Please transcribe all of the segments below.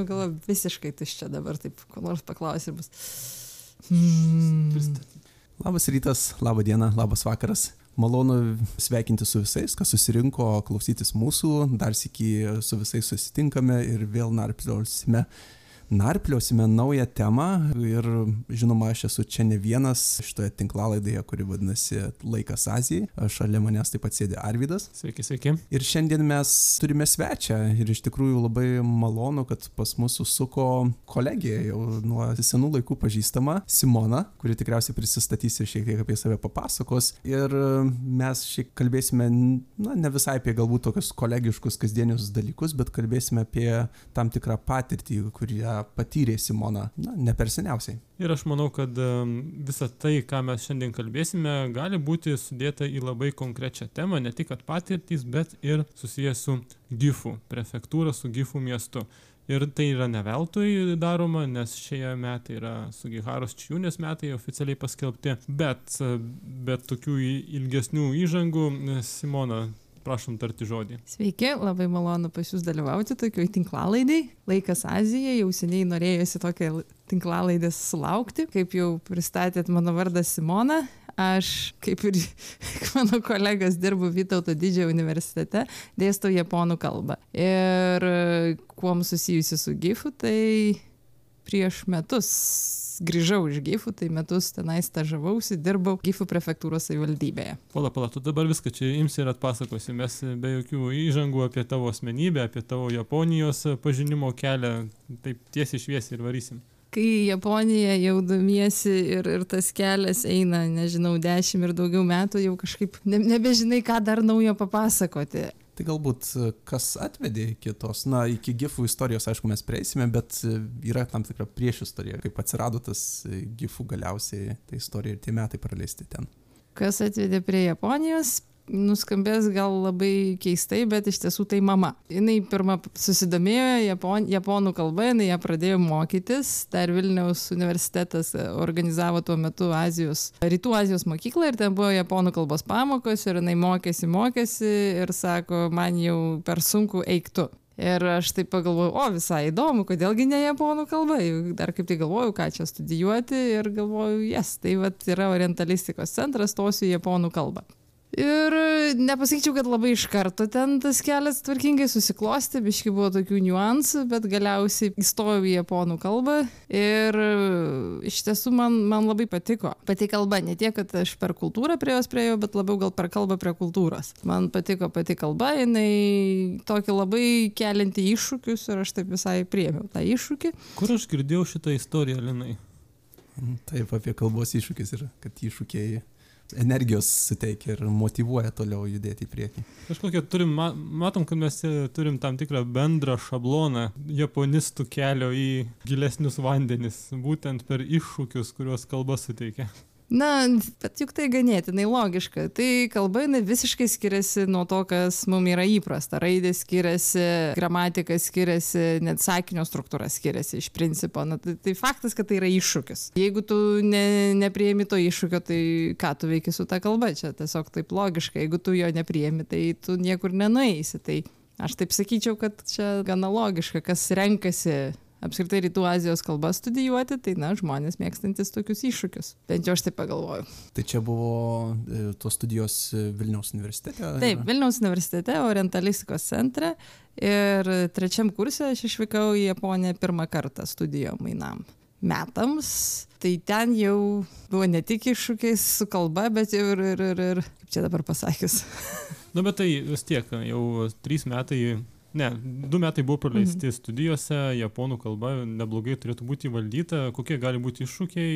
mano galva visiškai tuščia dabar, taip, ko nors paklausė bus. Hmm. Labas rytas, laba diena, labas vakaras. Malonu sveikinti su visais, kas susirinko klausytis mūsų. Dar sėki su visais susitinkame ir vėl narpliosime narpliosime naują temą ir žinoma, aš esu čia ne vienas šitoje tinklalaidėje, kuri vadinasi Laikas Azijai. Šalia manęs taip pat sėdi Arvidas. Sveiki, sveiki. Ir šiandien mes turime svečią ir iš tikrųjų labai malonu, kad pas mus susuko kolegija jau nuo senų laikų pažįstama Simona, kuri tikriausiai prisistatys ir šiek tiek apie save papasakos. Ir mes šiek kalbėsime, na, ne visai apie galbūt tokius kolegiškus kasdienius dalykus, bet kalbėsime apie tam tikrą patirtį, kurią patyrė Simona, na, ne per seniausiai. Ir aš manau, kad visa tai, ką mes šiandien kalbėsime, gali būti sudėta į labai konkrečią temą, ne tik patirtys, bet ir susijęs su Gifu, prefektūra su Gifu miestu. Ir tai yra ne veltui daroma, nes šie metai yra Sugiharos Čiūnės metai oficialiai paskelbti, bet be tokių ilgesnių įžangų, Simona, Prašom tarti žodį. Sveiki, labai malonu pas Jūs dalyvauti tokioj tinklalaidai. Laikas Azija, jau seniai norėjusi tokią tinklalaidę sulaukti. Kaip jau pristatėt, mano vardas Simona. Aš, kaip ir mano kolegas, dirbu Vytauto didžiojo universitete, dėstau japonų kalbą. Ir kuom susijusi su GIFu, tai prieš metus grįžau iš Gifų, tai metus tenai stažavausi, dirbau Gifų prefektūros savivaldybėje. Pala, pala, tu dabar viską čia imsi ir atpasakosi, mes be jokių įžangų apie tavo asmenybę, apie tavo Japonijos pažinimo kelią, taip tiesiai šviesiai ir varysim kai į Japoniją jau domiesi ir, ir tas kelias eina, nežinau, dešimt ir daugiau metų, jau kažkaip ne, nebežinai, ką dar naujo papasakoti. Tai galbūt kas atvedė iki tos, na, iki gifų istorijos, aišku, mes prieisime, bet yra tam tikra priešistorija, kaip atsirado tas gifų galiausiai, ta istorija ir tie metai praleisti ten. Kas atvedė prie Japonijos? Nuskambės gal labai keistai, bet iš tiesų tai mama. Jis pirmą susidomėjo Japon, japonų kalba, jinai ją pradėjo mokytis. Dar Vilniaus universitetas organizavo tuo metu Azijos, Rytų Azijos mokyklą ir ten buvo japonų kalbos pamokos ir jinai mokėsi, mokėsi ir sako, man jau per sunku eiktų. Ir aš taip pagalvojau, o visai įdomu, kodėlgi ne japonų kalba. Dar kaip tai galvojau, ką čia studijuoti ir galvojau, jes, tai vat yra orientalistikos centras, stosiu į japonų kalbą. Ir nepasakyčiau, kad labai iš karto ten tas kelias tvarkingai susiklosti, biški buvo tokių niuansų, bet galiausiai įstojau į japonų kalbą ir iš tiesų man, man labai patiko. Pati kalba, ne tiek, kad aš per kultūrą prie jos prieėjau, bet labiau gal per kalbą prie kultūros. Man patiko pati kalba, jinai tokį labai kelinti iššūkius ir aš taip visai priemiau tą iššūkį. Kur aš girdėjau šitą istoriją, Linai? Taip, apie kalbos iššūkis yra, kad iššūkiai energijos suteikia ir motivuoja toliau judėti į priekį. Kažkokią turim, matom, kad mes turim tam tikrą bendrą šabloną japonistų kelio į gilesnius vandenis, būtent per iššūkius, kuriuos kalba suteikia. Na, bet juk tai ganėtinai logiška. Tai kalba jinai visiškai skiriasi nuo to, kas mums yra įprasta. Raidė skiriasi, gramatika skiriasi, net sakinio struktūra skiriasi iš principo. Na, tai, tai faktas, kad tai yra iššūkis. Jeigu tu ne, nepriemi to iššūkio, tai ką tu veiki su ta kalba? Čia tiesiog taip logiška. Jeigu tu jo nepriemi, tai tu niekur nenueisi. Tai aš taip sakyčiau, kad čia gana logiška, kas renkasi apskritai rytų Azijos kalbas studijuoti, tai na, žmonės mėgstantis tokius iššūkius. Bent jau aš taip pagalvoju. Tai čia buvo e, tos studijos e, Vilniaus universitete? Taip, Vilniaus universitete, orientalistikos centre. Ir trečiam kursė aš išvykau į Japoniją pirmą kartą studijom mainam metams. Tai ten jau buvo ne tik iššūkiais su kalba, bet jau ir, ir, ir, ir kaip čia dabar pasakius. Na, bet tai vis tiek, jau trys metai Ne, du metai buvo praleisti mhm. studijose, japonų kalba neblogai turėtų būti įvaldyta. Kokie gali būti iššūkiai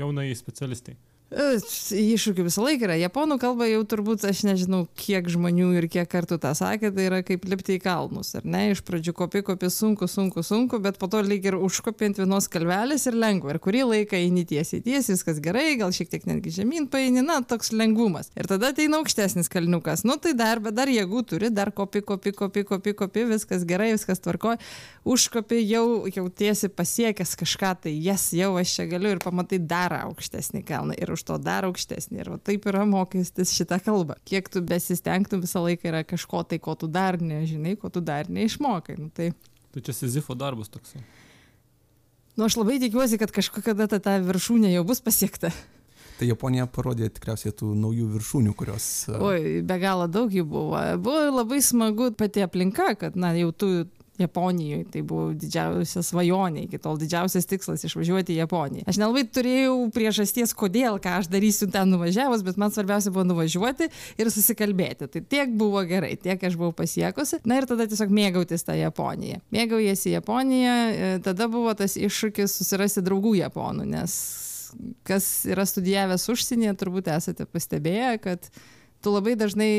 jaunai specialistai? Iššūkių visą laiką yra. Japonų kalba jau turbūt aš nežinau, kiek žmonių ir kiek kartų tą sakė, tai yra kaip lipti į kalnus, ar ne? Iš pradžių kopi, kopi sunku, sunku, sunku, bet po to lyg ir užkopi ant vienos kalvelės ir lengva. Ir kurį laiką eini tiesiai, tiesiai, viskas gerai, gal šiek tiek netgi žemyn paeini, na, toks lengvumas. Ir tada ateina aukštesnis kalniukas. Nu tai dar, bet dar jėgų turi, dar kopi, kopi, kopi, kopi, kopi, viskas gerai, viskas tvarkoja. Užkopi jau, jau tiesiai pasiekęs kažką, tai jas yes, jau aš čia galiu ir pamatai dar aukštesnį kalną. Ir už to dar aukštesnį. Ir va, taip yra mokestis šitą kalbą. Kiek tu besistengtum, visą laiką yra kažko tai, ko tu dar nežinai, ko tu dar neišmokai. Nu, tai Tai čia Sizifo darbas toks. Nu, aš labai tikiuosi, kad kažkokia ta, ta viršūnė jau bus pasiekta. Tai Japonija parodė tikriausiai tų naujų viršūnių, kurios... Oi, be galo daug jų buvo. Buvo labai smagu pati aplinka, kad, na, jau tu Japonijoje, tai buvo didžiausia svajonė, iki tol didžiausias tikslas išvažiuoti į Japoniją. Aš nelabai turėjau priežasties, kodėl, ką aš darysiu ten nuvažiavus, bet man svarbiausia buvo nuvažiuoti ir susikalbėti. Tai tiek buvo gerai, tiek aš buvau pasiekusi. Na ir tada tiesiog mėgautis tą Japoniją. Mėgaujasi Japonija, e, tada buvo tas iššūkis susirasti draugų Japonų, nes kas yra studijavęs užsienyje, turbūt esate pastebėję, kad tu labai dažnai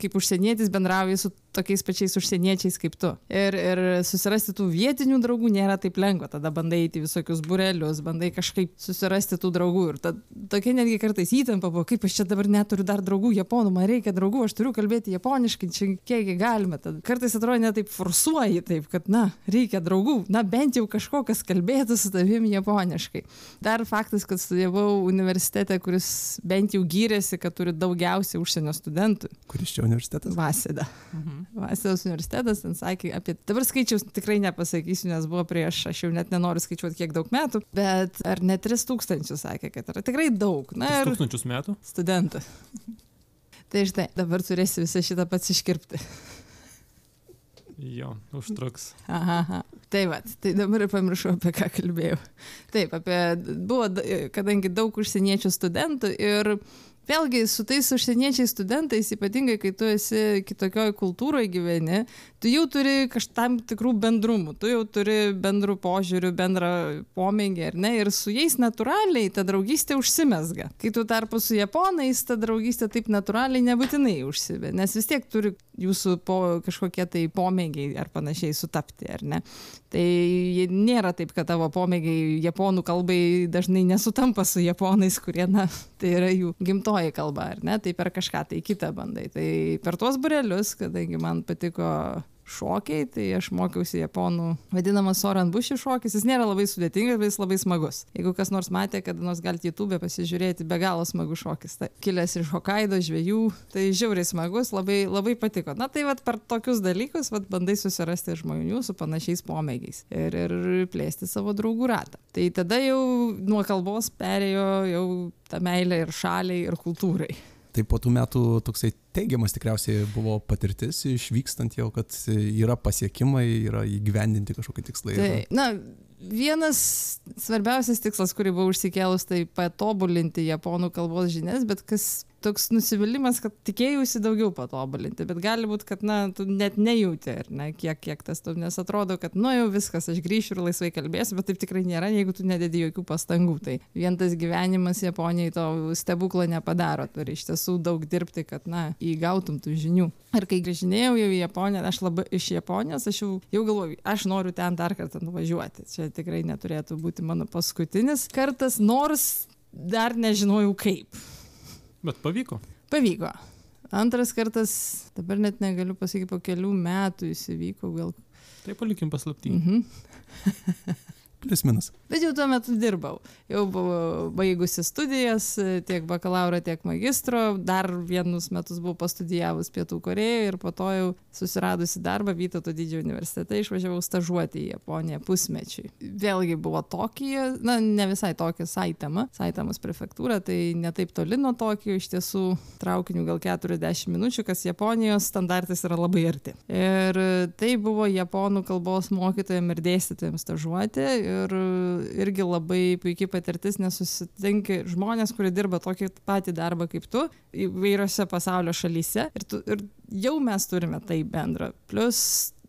kaip užsienietis bendrauji su tokiais pačiais užsieniečiais kaip tu. Ir, ir susirasti tų vietinių draugų nėra taip lengva. Tada bandai eiti visokius burelius, bandai kažkaip susirasti tų draugų. Ir ta, tokia netgi kartais įtampa buvo, kaip aš čia dabar neturiu dar draugų japonų, man reikia draugų, aš turiu kalbėti japoniškai, čia kiek galima. Tad kartais atrodo net taip forsuoji, taip, kad, na, reikia draugų, na, bent jau kažko, kas kalbėtų su tavim japoniškai. Dar faktas, kad studijavau universitete, kuris bent jau gyrėsi, kad turi daugiausiai užsienio studentų. Kuris čia universitetas? Vaseda. Mhm. Vasaros universitetas ten sakė apie, dabar skaičiaus tikrai nepasakysiu, nes buvo prieš, aš jau net nenoriu skaičiuoti kiek daug metų, bet ar ne 3000 sakė, kad yra tikrai daug. Na ir Tūkstančius metų. studentų. Tai štai, dabar turėsi visą šitą pats iškirpti. Jo, užtruks. Aha, aha. Tai va, tai dabar ir pamiršau, apie ką kalbėjau. Taip, apie, buvo, kadangi daug užsieniečių studentų ir vėlgi su tais užsieniečiais studentais, ypatingai kai tu esi kitokioj kultūroje gyveni, tu jau turi kažkam tikrų bendrumų, tu jau turi bendrų požiūrių, bendrą pomėgį, ar ne, ir su jais natūraliai ta draugystė užsimesga. Kai tu tarpu su japonais, ta draugystė taip natūraliai nebūtinai užsivė, nes vis tiek turi jūsų po, kažkokie tai pomėgiai ar panašiai sutapti, ar ne. Tai nėra taip, kad tavo pomėgiai japonų kalbai dažnai nesutampa su japonais, kurie, na, tai yra jų gimtoji kalba, ar ne, tai per kažką tai kitą bandai. Tai per tuos burelius, kadangi man patiko šokiai, tai aš mokiausi japonų vadinamas Soran Bushi šokis, jis nėra labai sudėtingas, bet jis labai smagus. Jeigu kas nors matė, kad nors galite YouTube pasižiūrėti, be galo smagus šokis. Tai kilęs iš Hokkaido žvėjų, tai žiauriai smagus, labai, labai patiko. Na tai vad per tokius dalykus vat, bandai susirasti žmonių su panašiais pomėgiais ir, ir plėsti savo draugų ratą. Tai tada jau nuo kalbos perėjo jau ta meilė ir šaliai, ir kultūrai. Tai po tų metų toksai teigiamas tikriausiai buvo patirtis išvykstant jau, kad yra pasiekimai, yra įgyvendinti kažkokie tikslai. Tai, na, vienas svarbiausias tikslas, kurį buvau užsikėlus, tai patobulinti japonų kalbos žinias, bet kas toks nusivylimas, kad tikėjausi daugiau patobulinti, bet gali būti, kad, na, tu net nejauti, ar ne, kiek, kiek tas tu, nes atrodo, kad, nu, jau viskas, aš grįšiu ir laisvai kalbėsiu, bet taip tikrai nėra, jeigu tu nededi jokių pastangų. Tai vien tas gyvenimas Japonijai to stebuklo nepadaro, turi iš tiesų daug dirbti, kad, na, įgautum tų žinių. Ir kai grįžinėjau jau į Japoniją, aš labai iš Japonijos, aš jau, jau galvoju, aš noriu ten dar kartą nuvažiuoti. Čia tikrai neturėtų būti mano paskutinis kartas, nors dar nežinojau kaip. Bet pavyko. Pavyko. Antras kartas, dabar net negaliu pasakyti, po kelių metų jis įvyko, gal. Tai palikim paslaptį. Mhm. Plius minus. Bet jau tuo metu dirbau. Jau buvau baigusi studijas, tiek bakalauro, tiek magistro. Dar vienus metus buvau pastudijavus Pietų Korejoje ir po to jau susiradusi darbą Vytauto didžiojo universitete išvažiavau stažuoti į Japoniją pusmečiui. Vėlgi buvo Tokija, na ne visai Tokija, Saitama, Saitamos prefektūra, tai netaip toli nuo Tokijo, iš tiesų traukiniu gal 40 minučių, kas Japonijos standartais yra labai arti. Ir tai buvo japonų kalbos mokytojams ir dėstytojams stažuoti ir irgi labai puikiai patirtis, nes susitinki žmonės, kurie dirba tokį patį darbą kaip tu įvairiose pasaulio šalyse ir, tu, ir jau mes turime tai bendrą. Plus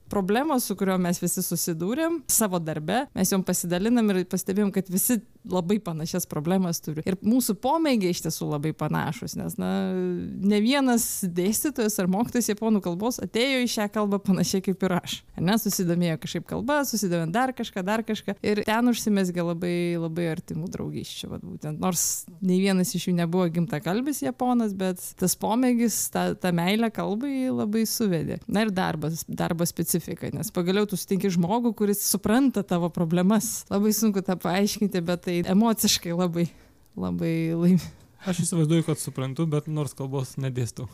problemos, su kuriuo mes visi susidūrėm savo darbe, mes jom pasidalinam ir pastebėjom, kad visi labai panašias problemas turi. Ir mūsų pomėgiai iš tiesų labai panašus, nes na, ne vienas dėstytojas ar mokytojas japonų kalbos atėjo į šią kalbą panašiai kaip ir aš. Ar ne, susidomėjo kažkaip kalba, susidomėjo dar kažką, dar kažką. Ir ten užsimesgė labai, labai artimų draugysčių. vat Būtent, nors nei vienas iš jų nebuvo gimta kalbis japonas, bet tas pomėgis, ta, ta meilė kalbai labai suvedė. Na ir darbas, darbo specifika, nes pagaliau tu sutinki žmogų, kuris supranta tavo problemas. Labai sunku tą paaiškinti, bet tai emociškai labai, labai laim, Aš įsivaizduoju, kad suprantu, bet nors kalbos nedėstau.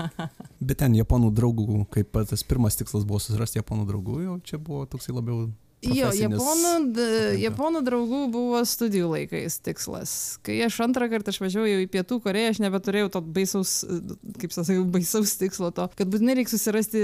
Bet ten japonų draugų, kaip tas pirmas tikslas buvo susirasti japonų draugų, jau čia buvo toksai labiau Jo, japonų, japonų draugų buvo studijų laikais tikslas. Kai aš antrą kartą išvažiavau į Pietų Koreją, aš nebeturėjau to baisaus, kaip sakiau, baisaus tikslo to, kad būtinai reikia susirasti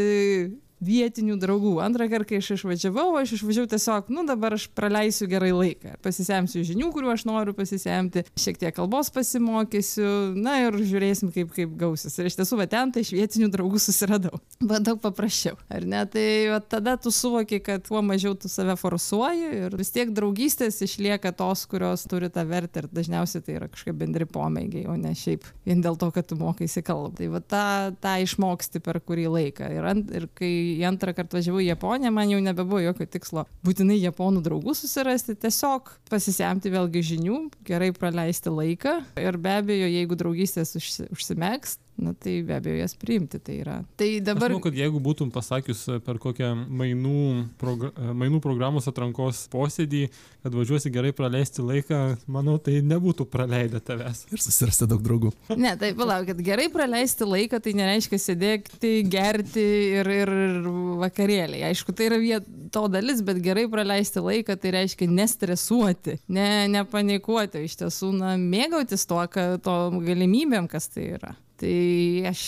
vietinių draugų. Antrą kartą, kai aš išvažiavau, aš išvažiavau tiesiog, nu dabar aš praleisiu gerai laiką. Pasisemsiu žinių, kuriuo aš noriu pasisemti, šiek tiek kalbos pasimokysiu, na ir žiūrėsim, kaip, kaip gausis. Ir iš tiesų, va ten tai iš vietinių draugų susiradau. Buvo daug paprasčiau, ar ne? Tai va, tada tu suvoki, kad kuo mažiau tu save forsuoji ir vis tiek draugystės išlieka tos, kurios turi tą vertę ir dažniausiai tai yra kažkokie bendri pomėgiai, o ne šiaip vien dėl to, kad tu mokaisi kalbą. Tai va tą, tą išmoksti per kurį laiką. Ir, ant, ir kai į antrą kartą važiavau į Japoniją, man jau nebebuvo jokio tikslo būtinai japonų draugų susirasti, tiesiog pasisemti vėlgi žinių, gerai praleisti laiką. Ir be abejo, jeigu draugystės užsi, užsimegs, na tai be abejo jas priimti. Tai, yra. tai Dabar... manau, kad jeigu būtum pasakius e, per kokią mainų, progr mainų programos atrankos posėdį, kad važiuosi gerai praleisti laiką, manau, tai nebūtų praleidę tavęs. ir susirasti daug draugų. Ne, tai palaukit, gerai praleisti laiką, tai nereiškia sėdėti, gerti ir, ir vakarėliai. Aišku, tai yra viet, to dalis, bet gerai praleisti laiką, tai reiškia nestresuoti, ne, nepanikuoti, iš tiesų, na, mėgautis tuo, ka, to galimybėm, kas tai yra. Tai aš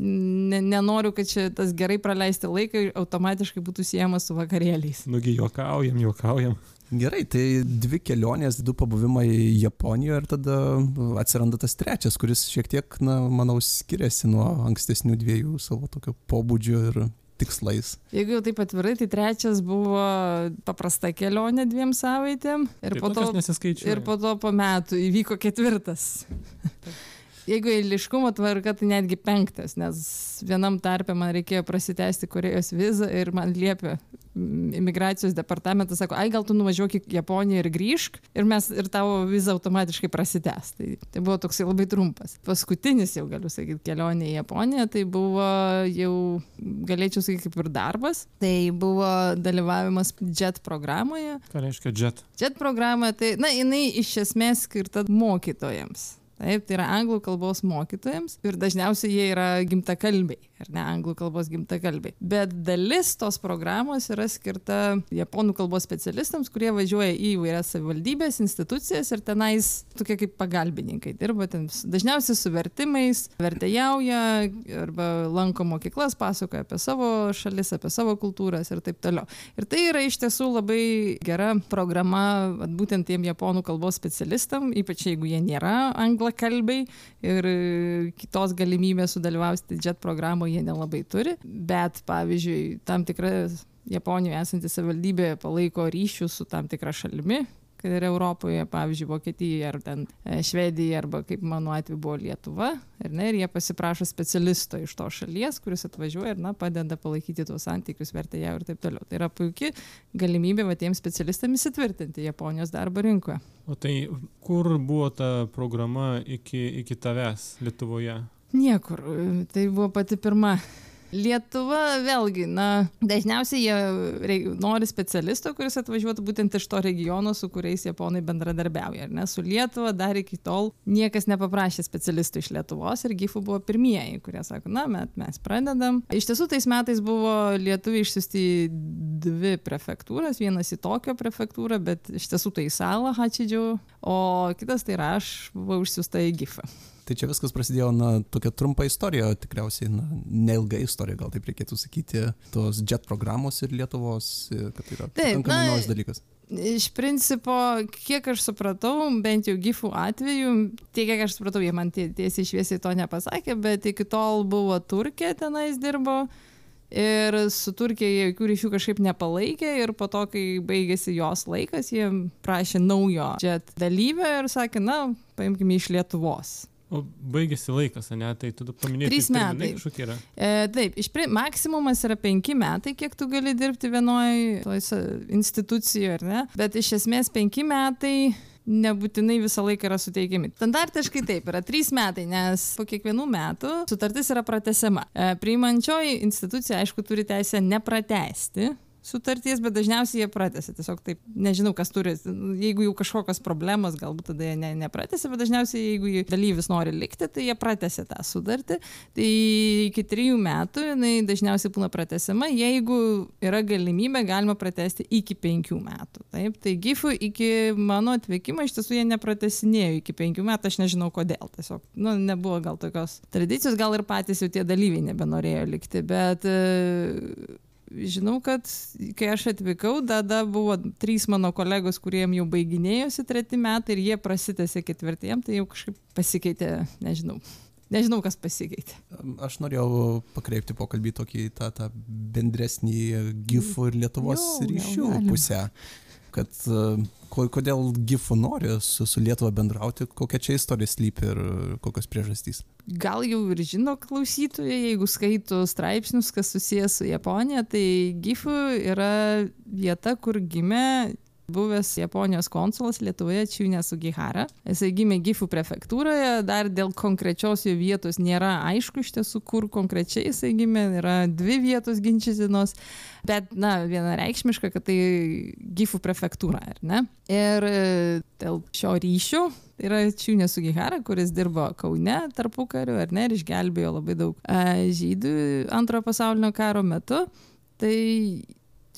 ne, nenoriu, kad čia tas gerai praleisti laiką automatiškai būtų siejamas su vakarėliais. Nugi juokaujam, juokaujam. Gerai, tai dvi kelionės, du pabuvimai Japonijoje ir tada atsiranda tas trečias, kuris šiek tiek, na, manau, skiriasi nuo ankstesnių dviejų savo tokio pobūdžio ir tikslais. Jeigu jau taip atvirai, tai trečias buvo paprasta kelionė dviem savaitėm ir Tai po to. Ir po to po metų įvyko ketvirtas. Jeigu eiliškumo tvarka, tai netgi penktas, nes vienam tarpe man reikėjo prasitęsti Korejos vizą ir man liepė imigracijos departamentas, sako, ai gal tu nuvažiuok į Japoniją ir grįžk ir mes ir tavo viza automatiškai prasitęs. Tai, tai buvo toksai labai trumpas. Paskutinis jau galiu sakyti kelionė į Japoniją, tai buvo jau, galėčiau sakyti, kaip ir darbas. Tai buvo dalyvavimas JET programoje. Ką reiškia jet? JET programa, tai, na, jinai iš esmės skirta mokytojams. Taip, tai yra anglų kalbos mokytojams ir dažniausiai jie yra gimtakalbiai, ar ne, anglų kalbos gimtakalbiai. Bet dalis tos programos yra skirta japonų kalbos specialistams, kurie važiuoja į įvairias savivaldybės, institucijas ir tenais tokie kaip pagalbininkai dirba ten dažniausiai su vertimais, vertėjauja arba lanko mokyklas, pasakoja apie savo šalis, apie savo kultūras ir taip toliau. Ir tai yra iš tiesų labai gera programa būtent tiem japonų kalbos specialistam, ypač jeigu jie nėra anglakalbiai ir e, kitos galimybės sudalyvauti JET programoje jie nelabai turi. Bet, pavyzdžiui, tam tikra Japonijoje esanti savivaldybė palaiko ryšius su tam tikra šalimi, kad ir Europoje, pavyzdžiui, Vokietija ar ten e, Švedija arba kaip mano atveju buvo Lietuva, ir, ne, ir jie pasiprašo specialisto iš to šalies, kuris atvažiuoja ir na, padeda palaikyti tuos santykius, vertėjau ir taip toliau. Tai yra puikia galimybė va, tiems specialistams įsitvirtinti Japonijos darbo rinkoje. O tai kur buvo ta programa iki, iki tavęs Lietuvoje? Niekur. Tai buvo pati pirma. Lietuva vėlgi, na, dažniausiai jie nori specialisto, kuris atvažiuotų būtent iš to regiono, su kuriais japonai bendradarbiauja. ar Ne, su Lietuva dar iki tol niekas nepaprašė specialistų iš Lietuvos ir GIFų buvo pirmieji, kurie sako, na, mes, mes pradedam. Iš tiesų, tais metais buvo lietuviai išsiusti dvi prefektūras, vienas į Tokio prefektūrą, bet iš tiesų tai į salą Hačidžių, o kitas tai yra aš buvau išsiusta į GIFą. Tai čia viskas prasidėjo, na, tokia trumpa istorija, tikriausiai, na, neilga istorija, gal taip reikėtų sakyti, tos jet programos ir Lietuvos, kad tai yra Taip, na, naujas dalykas. Iš principo, kiek aš supratau, bent jau gifų atveju, tiek kiek aš supratau, jie man tie- tiesiai šviesiai to nepasakė, bet iki tol buvo Turkija tenais dirbo. Ir su Turkija jokių ryšių kažkaip nepalaikė ir po to, kai baigėsi jos laikas, jie prašė naujo jet dalyvio ir sakė, na, paimkime iš Lietuvos. O baigėsi laikas, ne? Tai tu paminėjai. Trys tai metai. Yra. E, taip, iš pri... maksimumas yra penki metai, kiek tu gali dirbti vienoje institucijoje, ar ne? Bet iš esmės penki metai nebūtinai visą laiką yra suteikiami. Standartiškai taip, yra trys metai, nes po kiekvienų metų sutartis yra pratesiama. E, priimančioji institucija, aišku, turi teisę nepratesti sutarties, bet dažniausiai jie pratęsia. Tiesiog taip, nežinau, kas turi, jeigu jau kažkokios problemos, galbūt tada jie ne, nepratęsia, bet dažniausiai jeigu dalyvis nori likti, tai jie pratęsia tą sutartį. Tai iki trijų metų jinai dažniausiai būna pratęsiama, jeigu yra galimybė, galima pratesti iki penkių metų. Taip, tai GIFų iki mano atvykimo iš tiesų jie nepratesinėjo iki penkių metų, aš nežinau kodėl. Tiesiog, nu, nebuvo gal tokios tradicijos, gal ir patys jau tie dalyviai nebenorėjo likti, bet žinau, kad kai aš atvykau, tada buvo trys mano kolegos, kuriem jau baiginėjosi treti metai ir jie prasitėsi ketvirtiem, tai jau kažkaip pasikeitė, nežinau. Nežinau, kas pasikeitė. Aš norėjau pakreipti pokalbį tokį tą, tą bendresnį GIFų ir Lietuvos jo, ryšių pusę kad kodėl GIFų nori su, su Lietuva bendrauti, kokia čia istorija slypi ir kokios priežastys. Gal jau ir žino klausytojai, jeigu skaito straipsnius, kas susijęs su Japonija, tai GIFų yra vieta, kur gimė buvęs Japonijos konsulas Lietuvoje Čiūnė Sugihara. Jisai gimė Gifų prefektūroje, dar dėl konkrečios jo vietos nėra aišku iš tiesų, kur konkrečiai jisai gimė, yra dvi vietos ginčytinos, bet, na, vienareikšmiška, kad tai Gifų prefektūra, ar ne? Ir e, dėl šio ryšio yra Čiūnė Sugihara, kuris dirbo Kaune tarpu kariu, ar ne, ir išgelbėjo labai daug a, žydų antrojo pasaulinio karo metu. Tai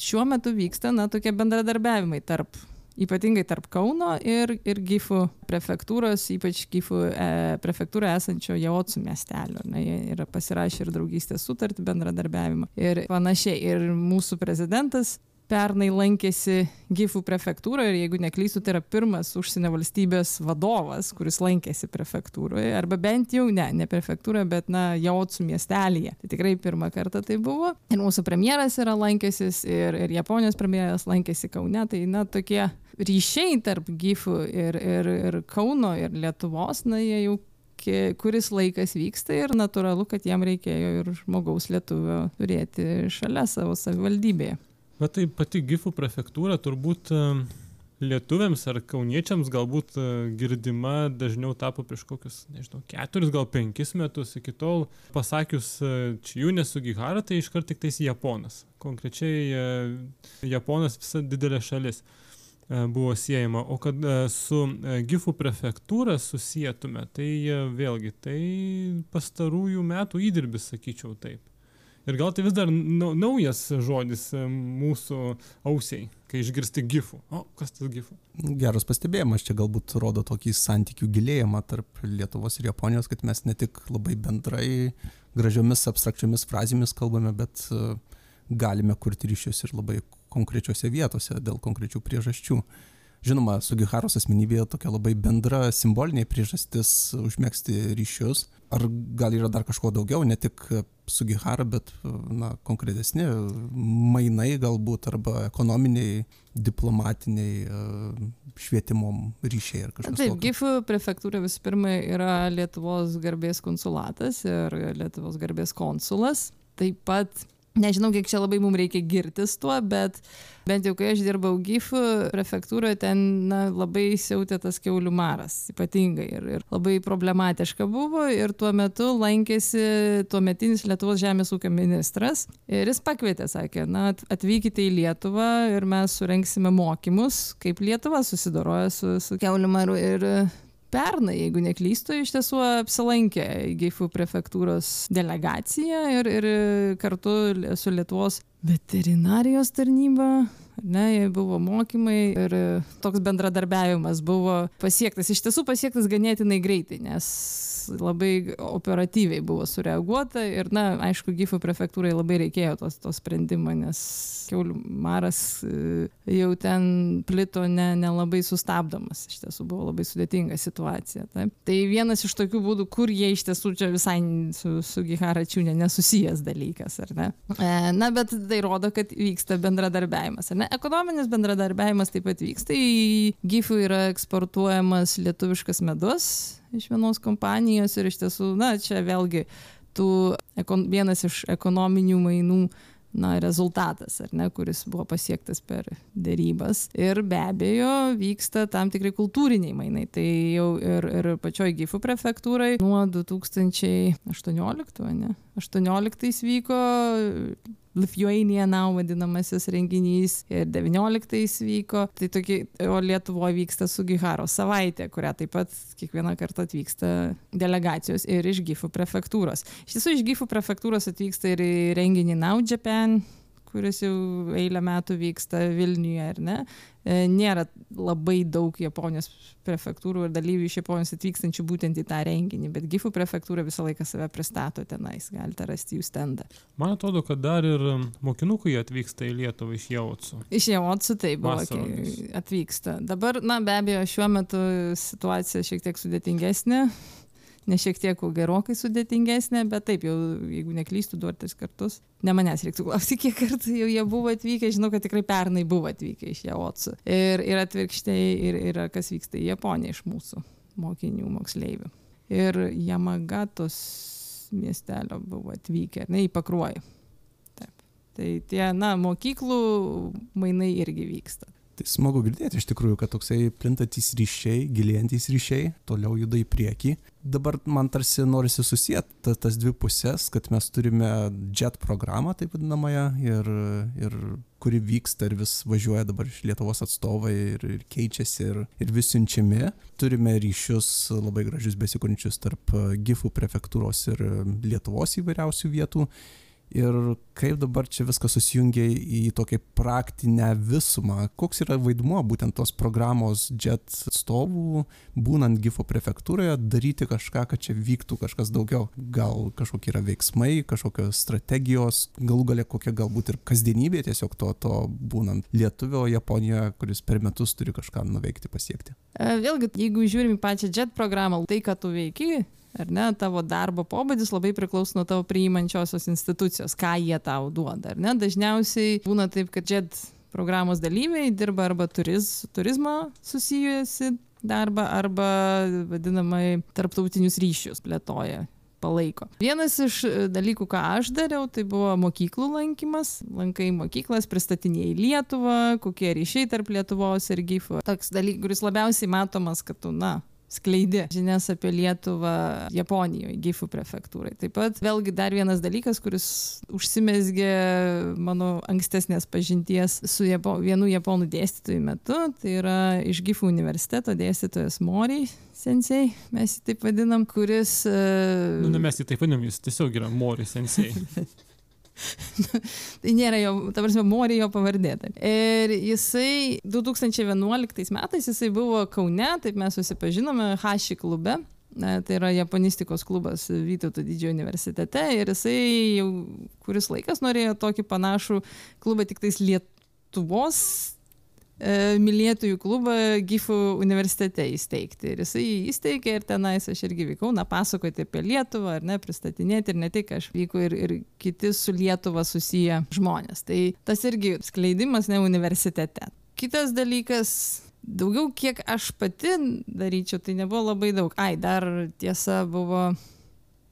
šiuo metu vyksta, na, tokie bendradarbiavimai tarp ypatingai tarp Kauno ir, ir Gifų prefektūros, ypač Gifų e, prefektūroje esančio Jaotsu miestelio. Na, jie yra pasirašę ir draugystės sutartį bendradarbiavimą ir panašiai. Ir mūsų prezidentas pernai lankėsi Gifų prefektūroje ir jeigu neklystu, tai yra pirmas užsienio valstybės vadovas, kuris lankėsi prefektūroje, arba bent jau ne, ne prefektūroje, bet na, Jautsu miestelėje. Tai tikrai pirmą kartą tai buvo. Ir mūsų premjeras yra lankęsis ir, ir Japonijos premjeras lankėsi Kaune. Tai na, tokie ryšiai tarp Gifų ir, ir, ir Kauno ir Lietuvos, na, jie jau kuris laikas vyksta ir natūralu, kad jam reikėjo ir žmogaus lietuvio turėti šalia savo savivaldybėje. Bet tai pati Gifų prefektūra turbūt e, lietuviams ar kauniečiams galbūt e, girdima dažniau tapo prieš kokius, nežinau, keturis, gal penkis metus. Iki tol pasakius e, Čijūnė su Gihara, tai iškart tik tais Japonas. Konkrečiai Japonas visa didelė šalis buvo siejama. O kad su Gifų prefektūra susijėtume, tai vėlgi tai pastarųjų metų įdirbis, sakyčiau taip. Ir gal tai vis dar naujas žodis e, mūsų ausiai, kai išgirsti gifų. O, kas tas gifų? Geras pastebėjimas, čia galbūt rodo tokį santykių gilėjimą tarp Lietuvos ir Japonijos, kad mes ne tik labai bendrai, gražiomis abstrakčiomis frazėmis kalbame, bet e, galime kurti ryšius ir labai konkrečiose vietose dėl konkrečių priežasčių. Žinoma, Sugiharos asmenybėje tokia labai bendra simbolinė priežastis užmėgsti ryšius. Ar gal yra dar kažko daugiau, ne tik Sugihara, bet na, konkretesni mainai galbūt arba ekonominiai, diplomatiniai, e, švietimo ryšiai ar kažkas. Taip, GIFų prefektūra visų pirma yra Lietuvos garbės konsulatas ir Lietuvos garbės konsulas. Taip pat Nežinau, kiek čia labai mums reikia girtis tuo, bet bent jau kai aš dirbau GIF prefektūroje, ten na, labai siautė tas keulių maras, ypatingai ir, ir labai problematiška buvo ir tuo metu lankėsi tuometinis Lietuvos žemės ūkio ministras ir jis pakvietė, sakė, na, atvykite į Lietuvą ir mes surenksime mokymus, kaip Lietuva susidoroja su, su keulių maru ir pernai, jeigu neklystu, iš tiesų apsilankė Geifų prefektūros delegacija ir, ir kartu su Lietuvos veterinarijos tarnyba. Ne, buvo mokymai ir toks bendradarbiavimas buvo pasiektas, iš tiesų pasiektas ganėtinai greitai, nes labai operatyviai buvo sureaguota ir, na, aišku, Gifų prefektūrai labai reikėjo tos, to sprendimo, nes keulių maras e, jau ten plito nelabai ne, ne sustabdomas, iš tiesų buvo labai sudėtinga situacija. Taip. Tai vienas iš tokių būdų, kur jie iš tiesų čia visai su, su Giharačiūnė nesusijęs dalykas, ar ne? E, na, bet tai rodo, kad vyksta bendradarbiavimas, ar ne? Ekonominis bendradarbiavimas taip pat vyksta. Į Gifų yra eksportuojamas lietuviškas medus, iš vienos kompanijos ir iš tiesų, na, čia vėlgi tų, vienas iš ekonominių mainų na, rezultatas, ar ne, kuris buvo pasiektas per dėrybas. Ir be abejo vyksta tam tikrai kultūriniai mainai. Tai jau ir, ir pačioj Gifų prefektūrai nuo 2018, ne, 18 vyko Lithuania Now vadinamasis renginys ir 19 vyko. Tai tokie, o Lietuvoje vyksta Sugiharo savaitė, kurią taip pat kiekvieną kartą atvyksta delegacijos ir iš Gifų prefektūros. Iš tiesų iš Gifų prefektūros atvyksta ir renginį Now Japan, kuris jau eilę metų vyksta Vilniuje, ar ne? E, nėra labai daug Japonijos prefektūrų ir dalyvių iš Japonijos atvykstančių būtent į tą renginį, bet Gifų prefektūra visą laiką save pristato tenais, galite rasti jų standą. Man atrodo, kad dar ir mokinukai atvyksta į Lietuvą iš Jautsų. Iš Jautsų taip buvo, atvyksta. Dabar, na, be abejo, šiuo metu situacija šiek tiek sudėtingesnė ne šiek tiek, o gerokai sudėtingesnė, bet taip, jau, jeigu neklystu, du ar tris kartus. Ne manęs reiktų klausyti, kiek kartų jau jie buvo atvykę, žinau, kad tikrai pernai buvo atvykę iš Jaotsų. Ir, ir atvirkščiai, ir yra kas vyksta į Japoniją iš mūsų mokinių, moksleivių. Ir Jamagatos miestelio buvo atvykę, ne į Pakruojį. Taip. Tai tie, na, mokyklų mainai irgi vyksta. Tai smagu girdėti iš tikrųjų, kad toksai plintantys ryšiai, gilėjantys ryšiai toliau juda į priekį. Dabar man tarsi norisi susijęti tas dvi pusės, kad mes turime JET programą, taip vadinamąją, ir, ir kuri vyksta ir vis važiuoja dabar iš Lietuvos atstovai ir, ir keičiasi ir, ir vis siunčiami. Turime ryšius labai gražius besikūrinčius tarp GIFų prefektūros ir Lietuvos įvairiausių vietų ir kaip dabar čia viskas susijungia į tokią praktinę visumą. Koks yra vaidmuo būtent tos programos JET atstovų, būnant GIFO prefektūroje, daryti kažką, kad čia vyktų kažkas daugiau. Gal kažkokie yra veiksmai, kažkokios strategijos, galų galia kokia galbūt ir kasdienybė tiesiog to, to būnant lietuvio Japonijoje, kuris per metus turi kažką nuveikti, pasiekti. E, vėlgi, jeigu žiūrim į pačią JET programą, tai, ką tu veiki, ar ne, tavo darbo pobūdis labai priklauso nuo tavo priimančiosios institucijos, ką jie tau duoda, ar ne. Dažniausiai būna taip, kad JET programos dalyviai dirba arba turiz, turizmo susijusi darbą, arba vadinamai tarptautinius ryšius plėtoja palaiko. Vienas iš dalykų, ką aš dariau, tai buvo mokyklų lankymas. Lankai mokyklas, pristatinėjai Lietuvą, kokie ryšiai tarp Lietuvos ir GIFO. Toks dalykas, kuris labiausiai matomas, kad tu, na, skleidi žinias apie Lietuvą Japonijoje, Gifų prefektūrai. Taip pat vėlgi dar vienas dalykas, kuris užsimesgė mano ankstesnės pažinties su Japo, vienu japonų dėstytoju metu, tai yra iš Gifų universiteto dėstytojas Moriai sensei, mes jį taip vadinam, kuris... Uh... Nu, ne mes jį taip vadinam, jis tiesiog yra Mori sensei. tai nėra jo, ta prasme, Mori jo pavardė. Taip. Ir jisai 2011 metais jisai buvo Kaune, taip mes susipažinome Haši klube. Tai yra japonistikos klubas Vytauto didžiojo universitete ir jisai jau kuris laikas norėjo tokį panašų klubą tik tais Lietuvos mylėtojų klubą Gifų universitete įsteigti. Ir jisai jį įsteigė ir tenais aš irgi vykau, na, pasakoti apie Lietuvą, ar ne, pristatinėti ir ne tik aš vyku ir, ir kiti su Lietuva susiję žmonės. Tai tas irgi skleidimas ne universitete. Kitas dalykas, daugiau kiek aš pati daryčiau, tai nebuvo labai daug. Ai, dar tiesa buvo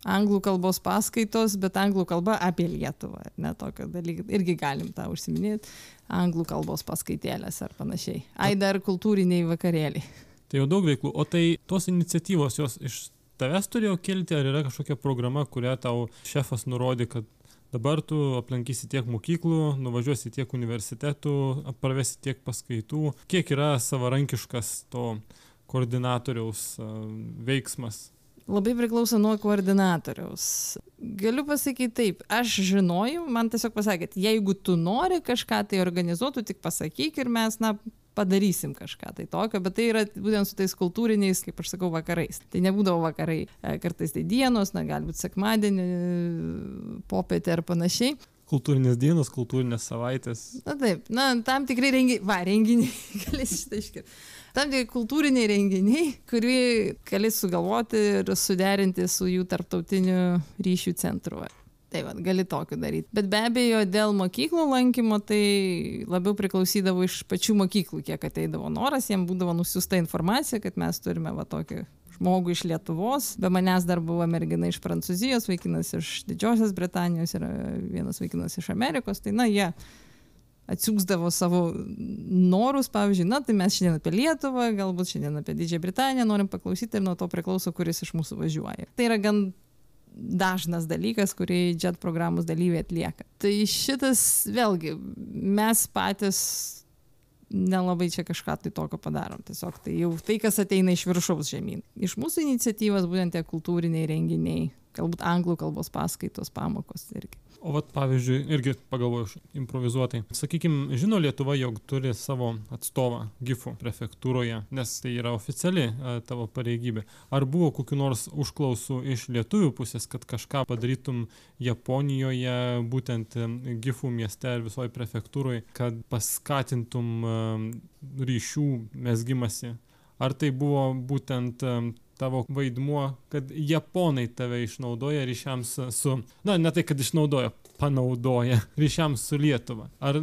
anglų kalbos paskaitos, bet anglų kalba apie Lietuvą. Ne tokio dalyko. Irgi galim tą užsiminėti. Anglų kalbos paskaitėlės ar panašiai. Ai dar kultūriniai vakarėliai. Tai jau daug veiklų. O tai tos iniciatyvos jos iš tavęs turėjo kilti, ar yra kažkokia programa, kurią tau šefas nurodė, kad dabar tu aplankysi tiek mokyklų, nuvažiuosi tiek universitetų, pravesi tiek paskaitų. Kiek yra savarankiškas to koordinatoriaus veiksmas? Labai priklauso nuo koordinatoriaus. Galiu pasakyti taip, aš žinojau, man tiesiog pasakėt, jeigu tu nori kažką tai organizuotų, tik pasakyk ir mes, na, padarysim kažką tai tokio, bet tai yra būtent su tais kultūriniais, kaip aš sakau, vakarais. Tai nebūdavo vakarai, e, kartais tai dienos, na, galbūt sekmadienį, popietė ar panašiai. Kultūrinės dienos, kultūrinės savaitės. Na taip, na, tam tikrai renginiai, va, renginiai, galės šitą iškirti tam tikri kultūriniai renginiai, kurį gali sugalvoti ir suderinti su jų tarptautiniu ryšių centru. Tai va, gali tokiu daryti. Bet be abejo, dėl mokyklų lankymo tai labiau priklausydavo iš pačių mokyklų, kiek ateidavo noras, jiems būdavo nusiusta informacija, kad mes turime va tokį žmogų iš Lietuvos, be manęs dar buvo mergina iš Prancūzijos, vaikinas iš Didžiosios Britanijos ir vienas vaikinas iš Amerikos. Tai na, jie atsiųsdavo savo norus, pavyzdžiui, na, tai mes šiandien apie Lietuvą, galbūt šiandien apie Didžiąją Britaniją norim paklausyti ir nuo to priklauso, kuris iš mūsų važiuoja. Tai yra gan dažnas dalykas, kurį JET programos dalyviai atlieka. Tai šitas vėlgi mes patys nelabai čia kažką tai tokio padarom. Tiesiog tai jau tai, kas ateina iš viršaus žemyn. Iš mūsų iniciatyvos būtent tie kultūriniai renginiai, galbūt anglų kalbos paskaitos, pamokos irgi. O vat pavyzdžiui, irgi pagalvoju improvizuotai. Sakykime, žino Lietuva, jog turi savo atstovą GIFų prefektūroje, nes tai yra oficiali a, tavo pareigybė. Ar buvo kokiu nors užklausų iš lietuvių pusės, kad kažką padarytum Japonijoje, būtent GIFų mieste ar visoje prefektūroje, kad paskatintum a, ryšių mesgymasi? Ar tai buvo būtent tavo vaidmuo, kad japonai tave išnaudoja ryšiams su, na, ne tai, kad išnaudoja, panaudoja ryšiams su Lietuva. Ar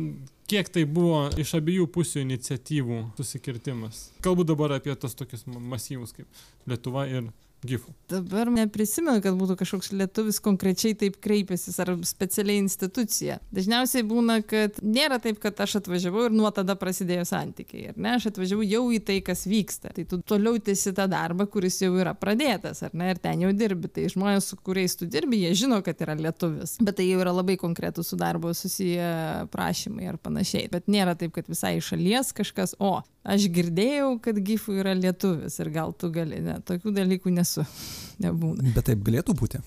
kiek tai buvo iš abiejų pusių iniciatyvų susikirtimas? Kalbu dabar apie tos tokius masyvus kaip Lietuva ir gifų. Dabar neprisimenu, kad būtų kažkoks lietuvis konkrečiai taip kreipęsis ar specialiai institucija. Dažniausiai būna, kad nėra taip, kad aš atvažiavau ir nuo tada prasidėjo santykiai. Ar ne, aš atvažiavau jau į tai, kas vyksta. Tai tu toliau tęsi tą darbą, kuris jau yra pradėtas, ar ne, ir ten jau dirbi. Tai žmonės, su kuriais tu dirbi, jie žino, kad yra lietuvis. Bet tai jau yra labai konkretų su darbo susiję prašymai ar panašiai. Bet nėra taip, kad visai iš šalies kažkas, o, aš girdėjau, kad gifų yra lietuvis ir gal tu gali, ne, tokių dalykų nesu, nebūna. Bet taip galėtų būti.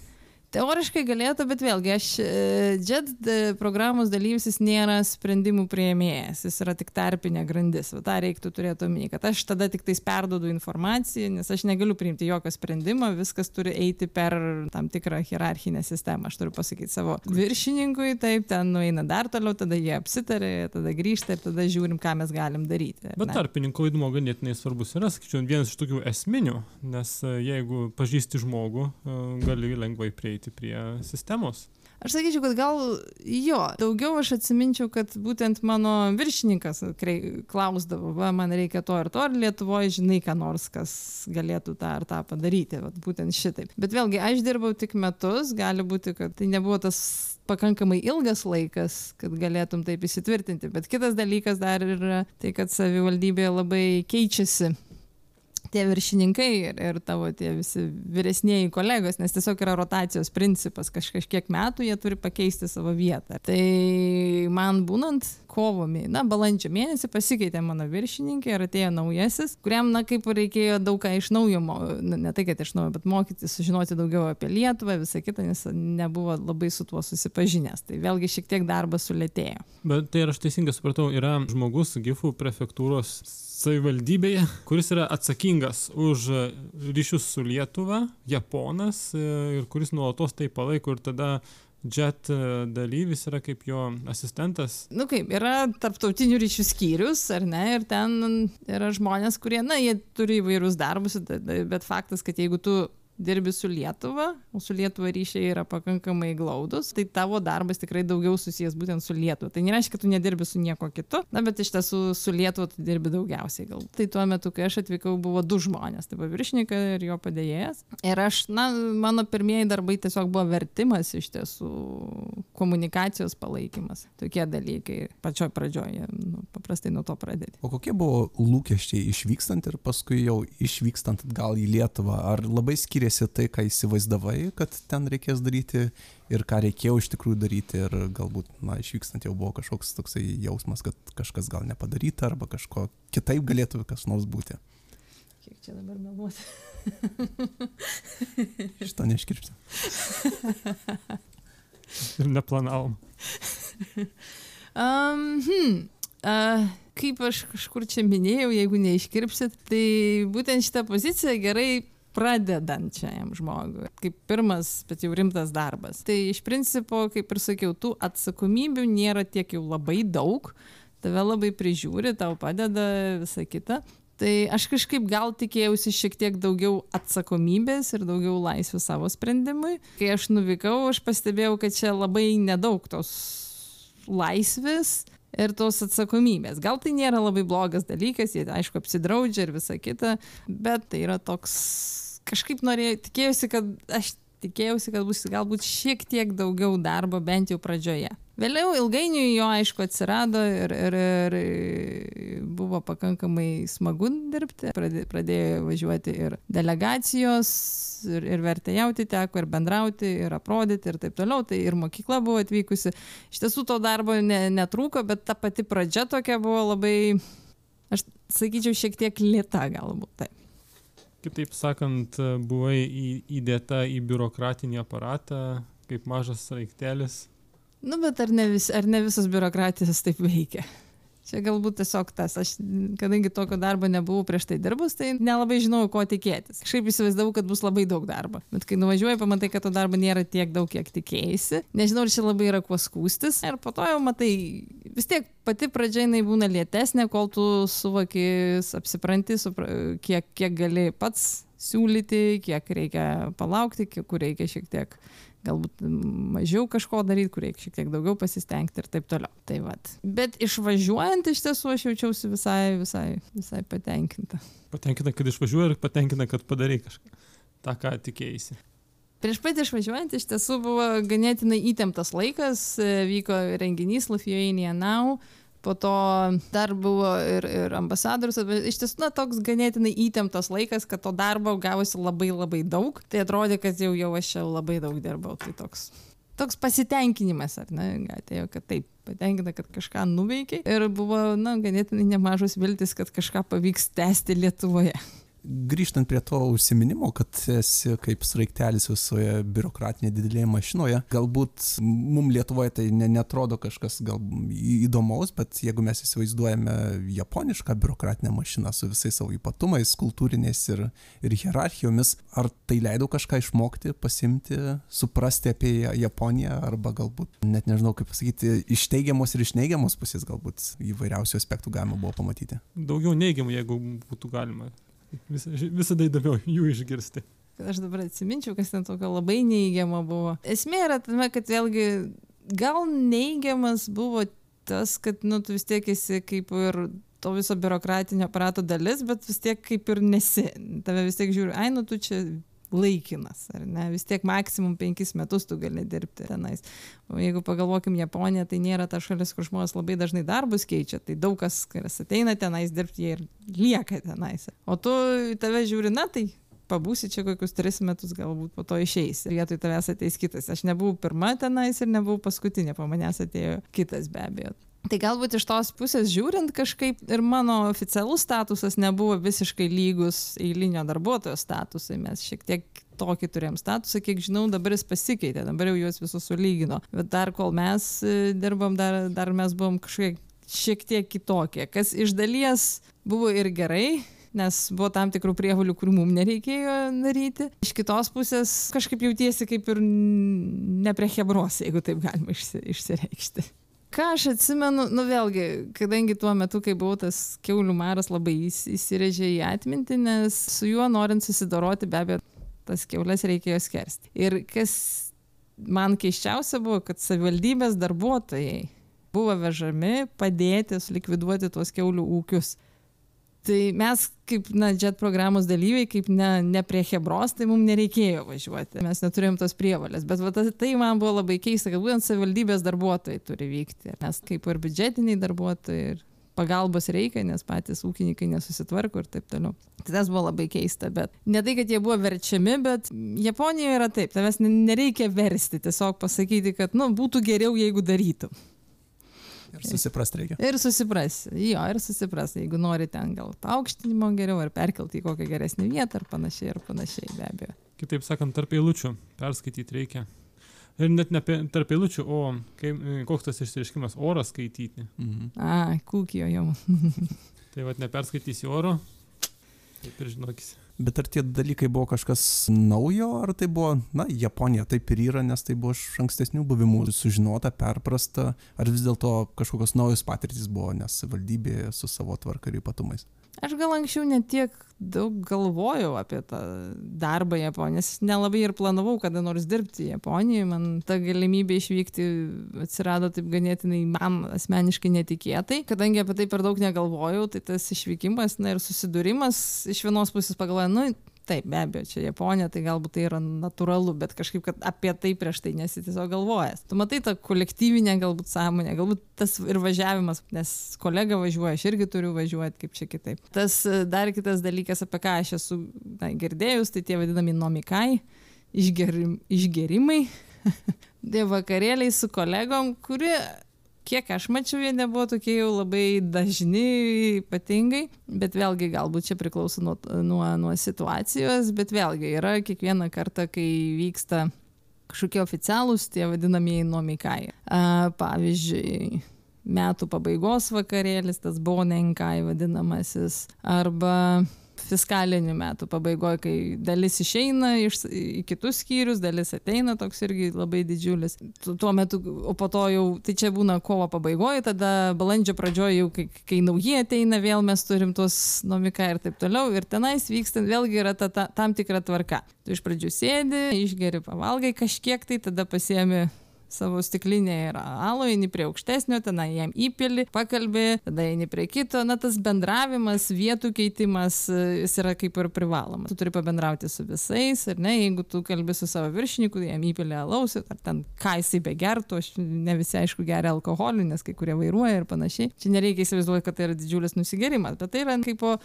Teoriškai galėtų, bet vėlgi, aš JET programos dalyvis jis nėra sprendimų prieimėjas, jis yra tik tarpinė grandis. O tą reiktų turėti omeny, kad aš tada tik tais perdodu informaciją, nes aš negaliu priimti jokio sprendimo, viskas turi eiti per tam tikrą hierarchinę sistemą. Aš turiu pasakyti savo viršininkui, taip, ten nueina dar toliau, tada jie apsitarė, tada grįžta ir tada žiūrim, ką mes galim daryti. Bet ne? tarpininko vaidmo ganėtinai svarbus yra, sakyčiau, vienas iš tokių esminių, nes jeigu pažįsti žmogų, gali lengvai prieiti prieiti prie sistemos. Aš sakyčiau, kad gal jo, daugiau aš atsiminčiau, kad būtent mano viršininkas klausdavo, va, man reikia to ir to, ar Lietuvoje žinai, ką nors, kas galėtų tą ar tą padaryti, va, būtent šitaip. Bet vėlgi, aš dirbau tik metus, gali būti, kad tai nebuvo tas pakankamai ilgas laikas, kad galėtum taip įsitvirtinti. Bet kitas dalykas dar yra tai, kad savivaldybėje labai keičiasi tie viršininkai ir, ir tavo tie visi vyresnėji kolegos, nes tiesiog yra rotacijos principas, kaž, kažkiek metų jie turi pakeisti savo vietą. Tai man būnant kovo mėnesį, na, balandžio mėnesį pasikeitė mano viršininkė ir atėjo naujasis, kuriam, na, kaip reikėjo daug ką iš naujo, ne tai, kad iš naujo, bet mokytis, sužinoti daugiau apie Lietuvą, visą kitą, nes nebuvo labai su tuo susipažinęs. Tai vėlgi šiek tiek darbas sulėtėjo. Bet tai aš teisingai supratau, yra žmogus Gifų prefektūros savivaldybėje, kuris yra atsakingas už ryšius su Lietuva, Japonas ir kuris nuolatos tai palaiko ir tada JET dalyvis yra kaip jo asistentas. Nu kaip, yra tarptautinių ryšių skyrius, ar ne, ir ten yra žmonės, kurie, na, jie turi įvairius darbus, bet faktas, kad jeigu tu dirbi su Lietuva, o su Lietuva ryšiai yra pakankamai glaudus, tai tavo darbas tikrai daugiau susijęs būtent su Lietuva. Tai nereiškia, tu nedirbi su nieko kitu, na, bet iš tiesų su Lietuva tu dirbi daugiausiai gal. Tai tuo metu, kai aš atvykau, buvo du žmonės, tai buvo viršininkas ir jo padėjėjas. Ir aš, na, mano pirmieji darbai tiesiog buvo vertimas iš tiesų, komunikacijos palaikymas, tokie dalykai pačioj pradžioje, nu, paprastai nuo to pradėti. O kokie buvo lūkesčiai išvykstant ir paskui jau išvykstant atgal į Lietuvą? Ar labai skiriasi? Skiriasi tai, ką įsivaizdavai, kad ten reikės daryti ir ką reikėjo iš tikrųjų daryti ir galbūt, na, išvykstant jau buvo kažkoks toksai jausmas, kad kažkas gal nepadaryta arba kažko kitaip galėtų kas nors būti. Kiek čia dabar meluoti? Šitą neiškirpsiu. ir neplanavom. um, hmm. uh, kaip aš kažkur čia minėjau, jeigu neiškirpsit, tai būtent šitą poziciją gerai pradedančiajam žmogui. Kaip pirmas bet jau rimtas darbas. Tai iš principo kaip ir sakiau tų atsakomybių nėra tiek jau labai daug. Tave labai prižiūri tau padeda visa kita. Tai aš kažkaip gal tikėjausi šiek tiek daugiau atsakomybės ir daugiau laisvių savo sprendimui. Kai aš nuvykau aš pastebėjau kad čia labai nedaug tos laisvės ir tos atsakomybės. Gal tai nėra labai blogas dalykas, jie aišku apsidraudžia ir visa kita, bet tai yra toks kažkaip norėjau, tikėjausi, kad aš tikėjausi, kad bus galbūt šiek tiek daugiau darbo bent jau pradžioje. Vėliau ilgainiui jo aišku atsirado ir, ir, ir buvo pakankamai smagu dirbti. Pradėjo važiuoti ir delegacijos, ir, ir vertėjauti teko, ir bendrauti, ir aprodyti, ir taip toliau. Tai ir mokykla buvo atvykusi. Iš tiesų to darbo ne, netrūko, bet ta pati pradžia tokia buvo labai, aš sakyčiau, šiek tiek lėta galbūt. Taip. Kitaip sakant, buvai įdėta į biurokratinį aparatą kaip mažas raiktelis Nu, bet ar ne, vis, ar ne visos biurokratijos taip veikia? Čia galbūt tiesiog tas, aš, kadangi tokio darbo nebuvau prieš tai dirbus, tai nelabai žinojau, ko tikėtis. Kažkaip įsivaizdavau, kad bus labai daug darbo. Bet kai nuvažiuoji, pamatai, kad to darbo nėra tiek daug, kiek tikėjai. Nežinau, ar čia labai yra kuo skūstis. Ir po to jau matai, vis tiek pati pradžia jinai būna lėtesnė, kol tu suvoki, apsipranti, supra, kiek, kiek gali pats siūlyti, kiek reikia palaukti, kiek kur reikia šiek tiek galbūt mažiau kažko daryti, kur reikia šiek tiek daugiau pasistengti ir taip toliau. Tai vat. Bet išvažiuojant iš tiesų aš jaučiausi visai, visai, visai patenkinta. Patenkinta, kad išvažiuoji ir patenkinta, kad padarai kažką. Ta, ką tikėjai. Prieš pat išvažiuojant iš tiesų buvo ganėtinai įtemptas laikas, vyko renginys Lithuania Now, po to dar buvo ir, ir ambasadorius, iš tiesų, na, toks ganėtinai įtemptas laikas, kad to darbo gavosi labai labai daug, tai atrodė, kad jau, jau aš jau labai daug dirbau, tai toks. Toks pasitenkinimas, ar ne, atėjo, kad taip, patenkina, kad kažką nuveikiai ir buvo, na, ganėtinai nemažos viltis, kad kažką pavyks tęsti Lietuvoje grįžtant prie to užsiminimo, kad esi kaip sraigtelis visoje biurokratinėje didelėje mašinoje, galbūt mums Lietuvoje tai ne, netrodo kažkas gal įdomaus, bet jeigu mes įsivaizduojame japonišką biurokratinę mašiną su visais savo ypatumais, kultūriniais ir, ir hierarchijomis, ar tai leido kažką išmokti, pasimti, suprasti apie Japoniją, arba galbūt, net nežinau kaip pasakyti, iš teigiamos ir iš neigiamos pusės galbūt įvairiausių aspektų galima buvo pamatyti. Daugiau neigiamų, jeigu būtų galima vis, visada įdomiau jų išgirsti. Aš dabar atsiminčiau, kas ten tokio labai neįgiamo buvo. Esmė yra tame, kad vėlgi gal neigiamas buvo tas, kad nu, tu vis tiek esi kaip ir to viso biurokratinio aparato dalis, bet vis tiek kaip ir nesi. Tave vis tiek žiūri, ai, nu tu čia laikinas, ar ne? Vis tiek maksimum penkis metus tu gali dirbti tenais. O jeigu pagalvokim Japoniją, tai nėra ta šalis, kur žmonės labai dažnai darbus keičia, tai daug kas, kas ateina tenais dirbti, jie ir lieka tenais. O tu tave žiūri, na tai pabūsi čia kokius tris metus, galbūt po to išeisi. Vietoj tavęs ateis kitas. Aš nebuvau pirma tenais ir nebuvau paskutinė, po manęs atėjo kitas be abejo. Tai galbūt iš tos pusės žiūrint kažkaip ir mano oficialus statusas nebuvo visiškai lygus eilinio darbuotojo statusai. Mes šiek tiek tokį turėjom statusą, kiek žinau, dabar jis pasikeitė, dabar jau juos visus sulygino. Bet dar kol mes e, dirbom, dar, dar mes buvom kažkiek šiek tiek kitokie, kas iš dalies buvo ir gerai, nes buvo tam tikrų prievalių, kurių mums nereikėjo daryti. Iš kitos pusės kažkaip jautiesi kaip ir ne prie hebros, jeigu taip galima išsireikšti ką aš atsimenu, nu vėlgi, kadangi tuo metu, kai buvau tas keulių maras, labai įsirėžė į atmintį, nes su juo norint susidoroti, be abejo, tas keulės reikėjo skersti. Ir kas man keiščiausia buvo, kad savivaldybės darbuotojai buvo vežami padėti sulikviduoti tuos keulių ūkius. Tai mes kaip, na, JET programos dalyviai, kaip ne, ne prie Hebros, tai mums nereikėjo važiuoti. Mes neturėjom tos prievalės. Bet va, tai man buvo labai keista, kad būtent savivaldybės darbuotojai turi vykti. Mes kaip ir biudžetiniai darbuotojai ir pagalbos reikia, nes patys ūkininkai nesusitvarko ir taip toliau. Tai tas buvo labai keista, bet ne tai, kad jie buvo verčiami, bet Japonijoje yra taip, tavęs nereikia versti, tiesiog pasakyti, kad, nu, būtų geriau, jeigu darytum. Ir susiprast reikia. Ir susipras, jo, ir susipras, jeigu nori ten gal paaukštinimo geriau, ar perkelti į kokią geresnį vietą, ar panašiai, ar panašiai, be abejo. Kitaip sakant, tarp eilučių perskaityti reikia. Ir net ne tarp eilučių, o kaip, koks tas išsireiškimas, oras skaityti. Mhm. A, kūkijo jau. tai vad neperskaitysi oro, taip ir žinokis. Bet ar tie dalykai buvo kažkas naujo, ar tai buvo, na, Japonija taip ir yra, nes tai buvo iš ankstesnių buvimų sužinota, perprasta, ar vis dėlto kažkokios naujos patirtys buvo, nes valdybė su savo tvarka ir ypatumais? Aš gal anksčiau netiek daug galvojau apie tą darbą Japonijoje, nes nelabai ir planavau kada nors dirbti Japonijoje. Man ta galimybė išvykti atsirado taip ganėtinai man asmeniškai netikėtai. Kadangi apie tai per daug negalvojau, tai tas išvykimas na, ir susidūrimas iš vienos pusės pagalvoju, nu, taip be abejo čia japonija tai galbūt tai yra natūralu bet kažkaip kad apie tai prieš tai nesi tiesiog galvojęs. Tu matai tą kolektyvinę galbūt sąmonę galbūt tas ir važiavimas nes kolega važiuoja aš irgi turiu važiuot kaip čia kitaip. Tas dar kitas dalykas apie ką aš esu na girdėjus tai tie vadinami nomikai išgerim išgėrimai tie vakarėliai su kolegom kurie kiek aš mačiau jie nebuvo tokie jau labai dažni ypatingai. Bet vėlgi galbūt čia priklauso nuo nuo nuo situacijos bet vėlgi yra kiekvieną kartą kai vyksta kažkokie oficialūs tie vadinamieji nomikai a pavyzdžiui metų pabaigos vakarėlis tas bonenkai vadinamasis arba fiskalinių metų pabaigoj kai dalis išeina iš į kitus skyrius dalis ateina toks irgi labai didžiulis. Tuo metu o po to jau tai čia būna kovo pabaigoj tada balandžio pradžioj jau kai kai nauji ateina vėl mes turim tuos nomikai ir taip toliau ir tenais vyksta vėlgi yra ta ta tam tikra tvarka. Tu iš pradžių sėdi išgeri pavalgai kažkiek tai tada pasiemi savo stiklinę ir alų eini prie aukštesnio tenai jam įpili pakalbi tada eini prie kito. Na tas bendravimas vietų keitimas jis yra kaip ir privalomas. Tu turi pabendrauti su visais ar ne? Jeigu tu kalbi su savo viršininku jam įpili alaus ar ten ką jisai begertų aš ne visi aišku geria alkoholį nes kai kurie vairuoja ir panašiai. Čia nereikia įsivaizduot kad tai yra didžiulis nusigėrimas bet tai yra kaipo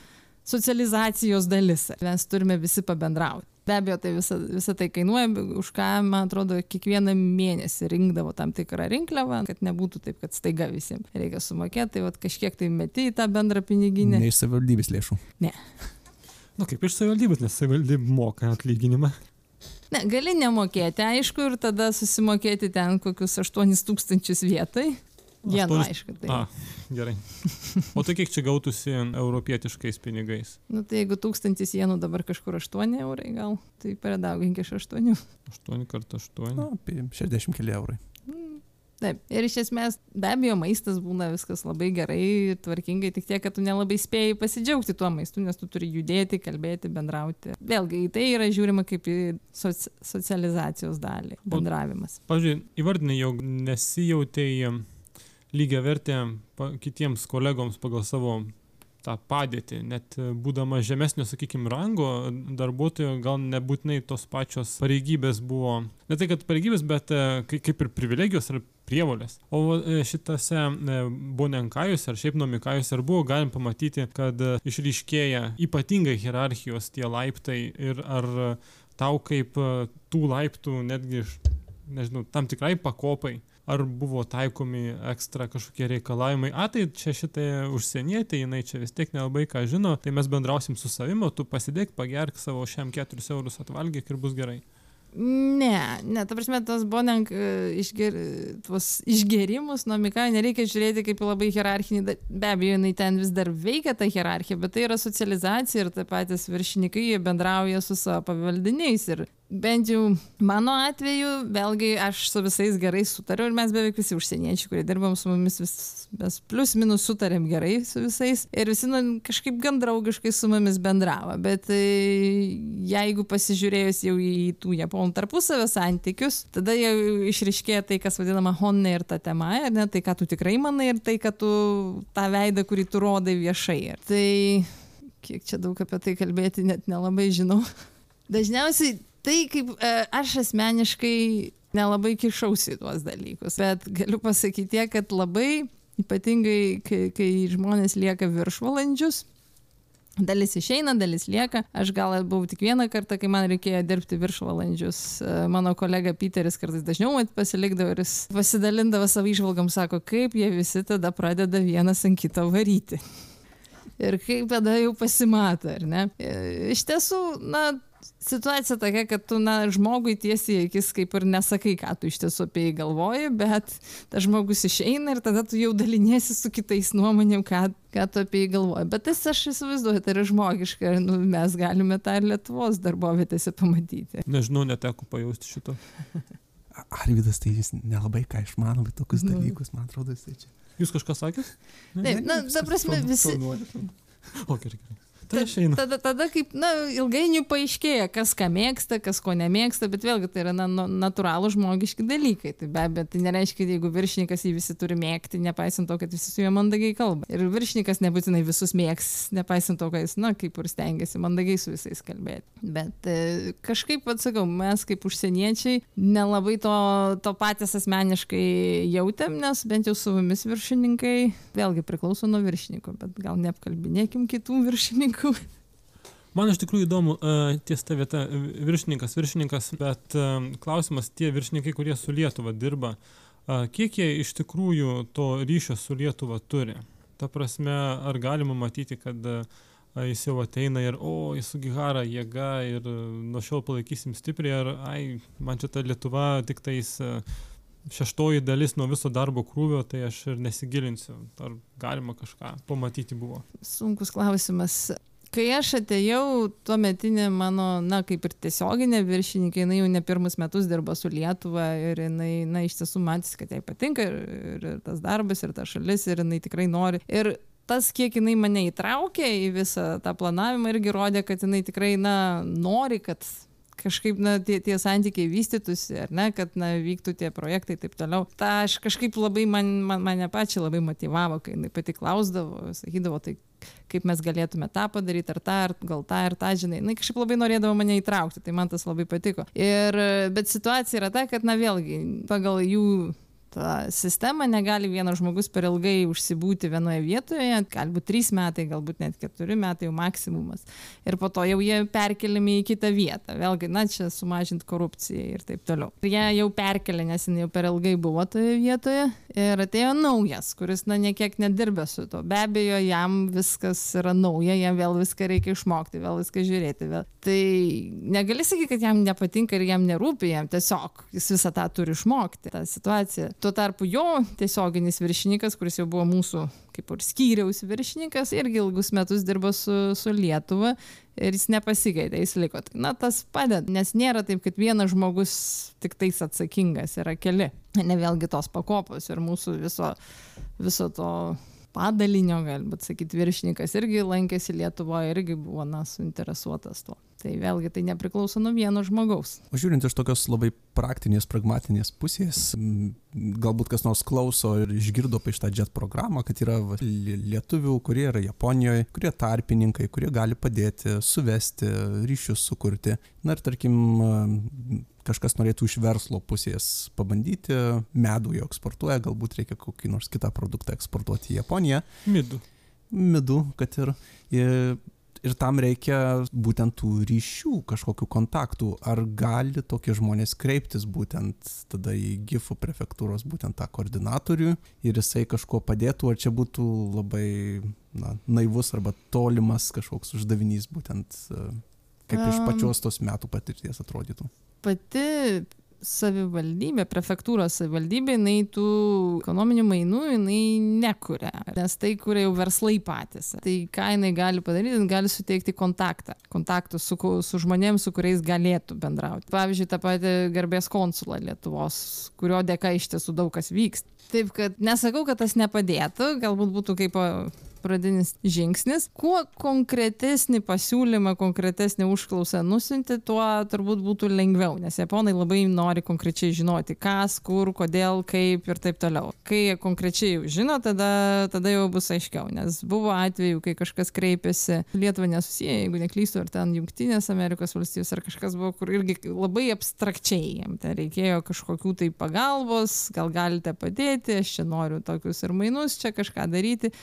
socializacijos dalis. Mes turime visi pabendraut be abejo tai visa visa tai kainuoja už ką man atrodo kiekvieną mėnesį rinkdavo tam tikrą rinkliavą kad nebūtų taip kad staiga visiem reikia sumokėt tai vat kažkiek tai meti į tą bendrą piniginę Ne iš savivaldybės lėšų. ne Na kaip iš savivaldybės, nes savivaldybė moka atlyginimą. ne gali nemokėti aišku ir tada susimokėti ten kokius aštuonis tūkstančius vietoj Aštuonis- aišku tai A, gerai. O tai kiek čia gautųsi europietiškais pinigais? nu tai jeigu tūkstantis jenų dabar kažkur aštuoni eurai gal tai padaugink iš aštuonių 8 kart 8. Na, apie 60 keli eurai. Taip, ir iš esmės be abejo maistas būna viskas labai gerai, tvarkingai, tik tiek, kad tu nelabai spėjai pasidžiaugti tuo maistu, nes tu turi judėti, kalbėti, bendrauti. Vėlgi, į tai yra žiūrima kaip į soci socializacijos dalį, bendravimas. Pavyzdžiui, įvardinai, jog nesijautėjai lygia vertė kitiems kolegoms pagal savo tą padėtį, net e, būdama žemesnio, sakykime, rango darbuotojo, gal nebūtinai tos pačios pareigybės buvo, ne tai kad pareigybės, bet e, kai- kaip ir privilegijos ar prievolės. O e, šitose e, bonenkajus ar šiaip nomikajus ar buvo galim pamatyti, kad išryškėja ypatingai hierarchijos tie laiptai ir ar tau kaip tų laiptų netgi, iš- nežinau, tam tikrai pakopai ar buvo taikomi ekstra kažkokie reikalavimai, a tai čia šitai užsienietė, jinai čia vis tiek nelabai ką žino, tai mes bendrausim su savimi, o tu pasidėk, pagerk savo šiam 4 eurus atvalgyk ir bus gerai. Ne, ne, ta prasme, tos bonenk e, išger, tuos išgerimus nuo Mikajo nereikia žiūrėti kaip labai hierarchinį, be abejo, jinai ten vis dar veikia ta hierarchija, bet tai yra socializacija ir tie patys viršininkai, bendrauja su savo pavaldiniais ir bent jau mano atveju, vėlgi aš su visais gerai sutariu ir mes beveik visi užsieniečiai, kurie dirbam su mumis, vis, mes plus minus sutarėm gerai su visais ir visi nu, kažkaip gan draugiškai su mumis bendravo, bet e, jeigu pasižiūrėjus jau į tų japonų tarpusavio santykius, tada jau išriškėja tai, kas vadinama honne ir ta tema, ir ne tai, ką tu tikrai manai ir tai, kad tu tą veidą, kurį tu rodai viešai. Ir tai kiek čia daug apie tai kalbėti, net nelabai žinau. Dažniausiai tai, kaip e, aš asmeniškai nelabai kišausi į tuos dalykus, bet galiu pasakyti tiek, kad labai ypatingai, kai, kai žmonės lieka viršvalandžius, Dalis išeina, dalis lieka. Aš gal buvau tik vieną kartą, kai man reikėjo dirbti viršvalandžius. E, Mano kolega Peteris kartais dažniau pasilikdavo ir jis pasidalindavo savo išvalgom, sako, kaip jie visi tada pradeda vienas ant kito varyti. Ir kaip tada jau pasimato, ar ne? E, Iš tiesų, na, situacija tokia, kad tu, na, žmogui tiesiai akis kaip ir nesakai, ką tu iš tiesų apie jį galvoji, bet tas žmogus išeina ir tada tu jau daliniesi su kitais nuomonėm, ką, ką tu apie jį galvoji. Bet tas aš įsivaizduoju, tai yra žmogiška ir nu, mes galime tą ir Lietuvos darbovietėse pamatyti. Nežinau, neteko pajausti šito. Arvidas tai jis nelabai ką išmano, bet tokius Nu. dalykus, man atrodo, jisai čia. Jūs kažką sakėt? Taip, na, ta prasme, visi, O, gerai, gerai. Tai aš einu. Tada, tada kaip, na, ilgainiui paaiškėja, kas ką mėgsta, kas ko nemėgsta, bet vėlgi tai yra na, na, natūralų žmogiški dalykai. Tai be abejo, tai nereiškia, jeigu viršininkas jį visi turi mėgti, nepaisant to, kad visi su juo mandagiai kalba. Ir viršininkas nebūtinai visus mėgs, nepaisant to, kad jis, na, kaip ir stengiasi mandagiai su visais kalbėti. Bet e, kažkaip, atsakau, mes kaip užsieniečiai nelabai to, to patys asmeniškai jautėm, nes bent jau su mumis viršininkai, vėlgi priklauso nuo viršininko, bet gal neapkalbinėkim kitų viršininkų. Man iš tikrųjų įdomu, uh, ties ta vieta, viršininkas, viršininkas, bet uh, klausimas tie viršininkai, kurie su Lietuva dirba, uh, kiek jie iš tikrųjų to ryšio su Lietuva turi? Ta prasme, ar galima matyti, kad uh, jis jau ateina ir, o, jis su Gihara jėga ir nuo šiol palaikysim stipriai, ar, ai, man čia ta Lietuva tik tais uh, šeštoji dalis nuo viso darbo krūvio, tai aš ir nesigilinsiu, ar galima kažką pamatyti buvo. Sunkus klausimas. Kai aš atėjau, tuo metinė mano, na, kaip ir tiesioginė viršininkė, jinai jau ne pirmus metus dirba su Lietuva ir jinai, na, iš tiesų matys, kad jai patinka ir, ir tas darbas, ir ta šalis, ir jinai tikrai nori. Ir tas, kiek jinai mane įtraukė į visą tą planavimą, irgi rodė, kad jinai tikrai, na, nori, kad kažkaip, na, tie, tie santykiai vystytųsi, ar ne, kad, na, vyktų tie projektai ir taip toliau. Ta aš kažkaip labai, man, man, mane pačią labai motivavo, kai jinai pati klausdavo, sakydavo, tai kaip mes galėtume tą padaryti, ar tą, ar gal tą, ar tą, žinai. Na, kažkaip labai norėdavo mane įtraukti, tai man tas labai patiko. Ir, bet situacija yra ta, kad, na, vėlgi, pagal jų tą sistemą negali vienas žmogus per ilgai užsibūti vienoje vietoje, galbūt trys metai, galbūt net keturi metai jau maksimumas. Ir po to jau jie perkeliami į kitą vietą. Vėlgi, na, čia sumažinti korupciją ir taip toliau. Ir jie jau perkelė, nes jie jau per ilgai buvo toje vietoje ir atėjo naujas, kuris, na, niekiek nedirbė su to. Be abejo, jam viskas yra nauja, jam vėl viską reikia išmokti, vėl viską žiūrėti. Vėl. Tai negali sakyti, kad jam nepatinka ir jam nerūpi, jam tiesiog jis visą tą turi išmokti, tą situaciją tuo tarpu jo tiesioginis viršininkas kuris jau buvo mūsų kaip ir skyriaus viršininkas irgi ilgus metus dirbo su su lietuva ir jis nepasikeitė jis liko. Na tas padeda nes nėra taip kad vienas žmogus tiktais atsakingas yra keli. Ne vėlgi tos pakopos ir mūsų viso viso to padalinio galbūt sakyt viršininkas irgi lankėsi lietuvoj irgi buvo na suinteresuotas tuo tai vėlgi tai nepriklauso nuo vieno žmogaus. O žiūrint iš tokios labai praktinės pragmatinės pusės galbūt kas nors klauso ir išgirdo apie šitą jet programą kad yra lietuvių kurie yra japonijoj kurie tarpininkai kurie gali padėti suvesti ryšius sukurti. Na ir tarkim kažkas norėtų iš verslo pusės pabandyti medų jau eksportuoja galbūt reikia kokį nors kitą produktą eksportuoti į japoniją. Midų. Midų kad ir ir ir tam reikia būtent tų ryšių kažkokių kontaktų. Ar gali tokie žmonės kreiptis būtent tada į gifų prefektūros būtent tą koordinatorių ir jisai kažkuo padėtų ar čia būtų labai na naivus arba tolimas kažkoks uždavinys būtent kaip iš pačios tos metų patirties atrodytų? Pati savivaldybė prefektūros savivaldybė jinai tų ekonominių mainų jinai nekuria nes tai kuria jau verslai patys. Tai ką jinai gali padaryt jin gali suteikti kontaktą kontaktus su su žmonėm su kuriais galėtų bendrauti. Pavyzdžiui tą patį garbės konsulą lietuvos kurio dėka iš tiesų daug kas vyksta. Taip kad nesakau kad tas nepadėtų galbūt būtų kaip pradinis žingsnis. Kuo konkretesnį pasiūlymą konkretesnę užklausą nusiunti tuo turbūt būtų lengviau nes japonai labai nori konkrečiai žinoti kas kur kodėl kaip ir taip toliau. Kai jie konkrečiai jau žino tada tada jau bus aiškiau nes buvo atvejų kai kažkas kreipėsi lietuva nesusiję jeigu neklystu ar ten jungtinės amerikos valstijos ar kažkas buvo kur irgi labai abstrakčiai jiem ten reikėjo kažkokių tai pagalbos gal galite padėti aš čia noriu tokius ir mainus čia kažką daryti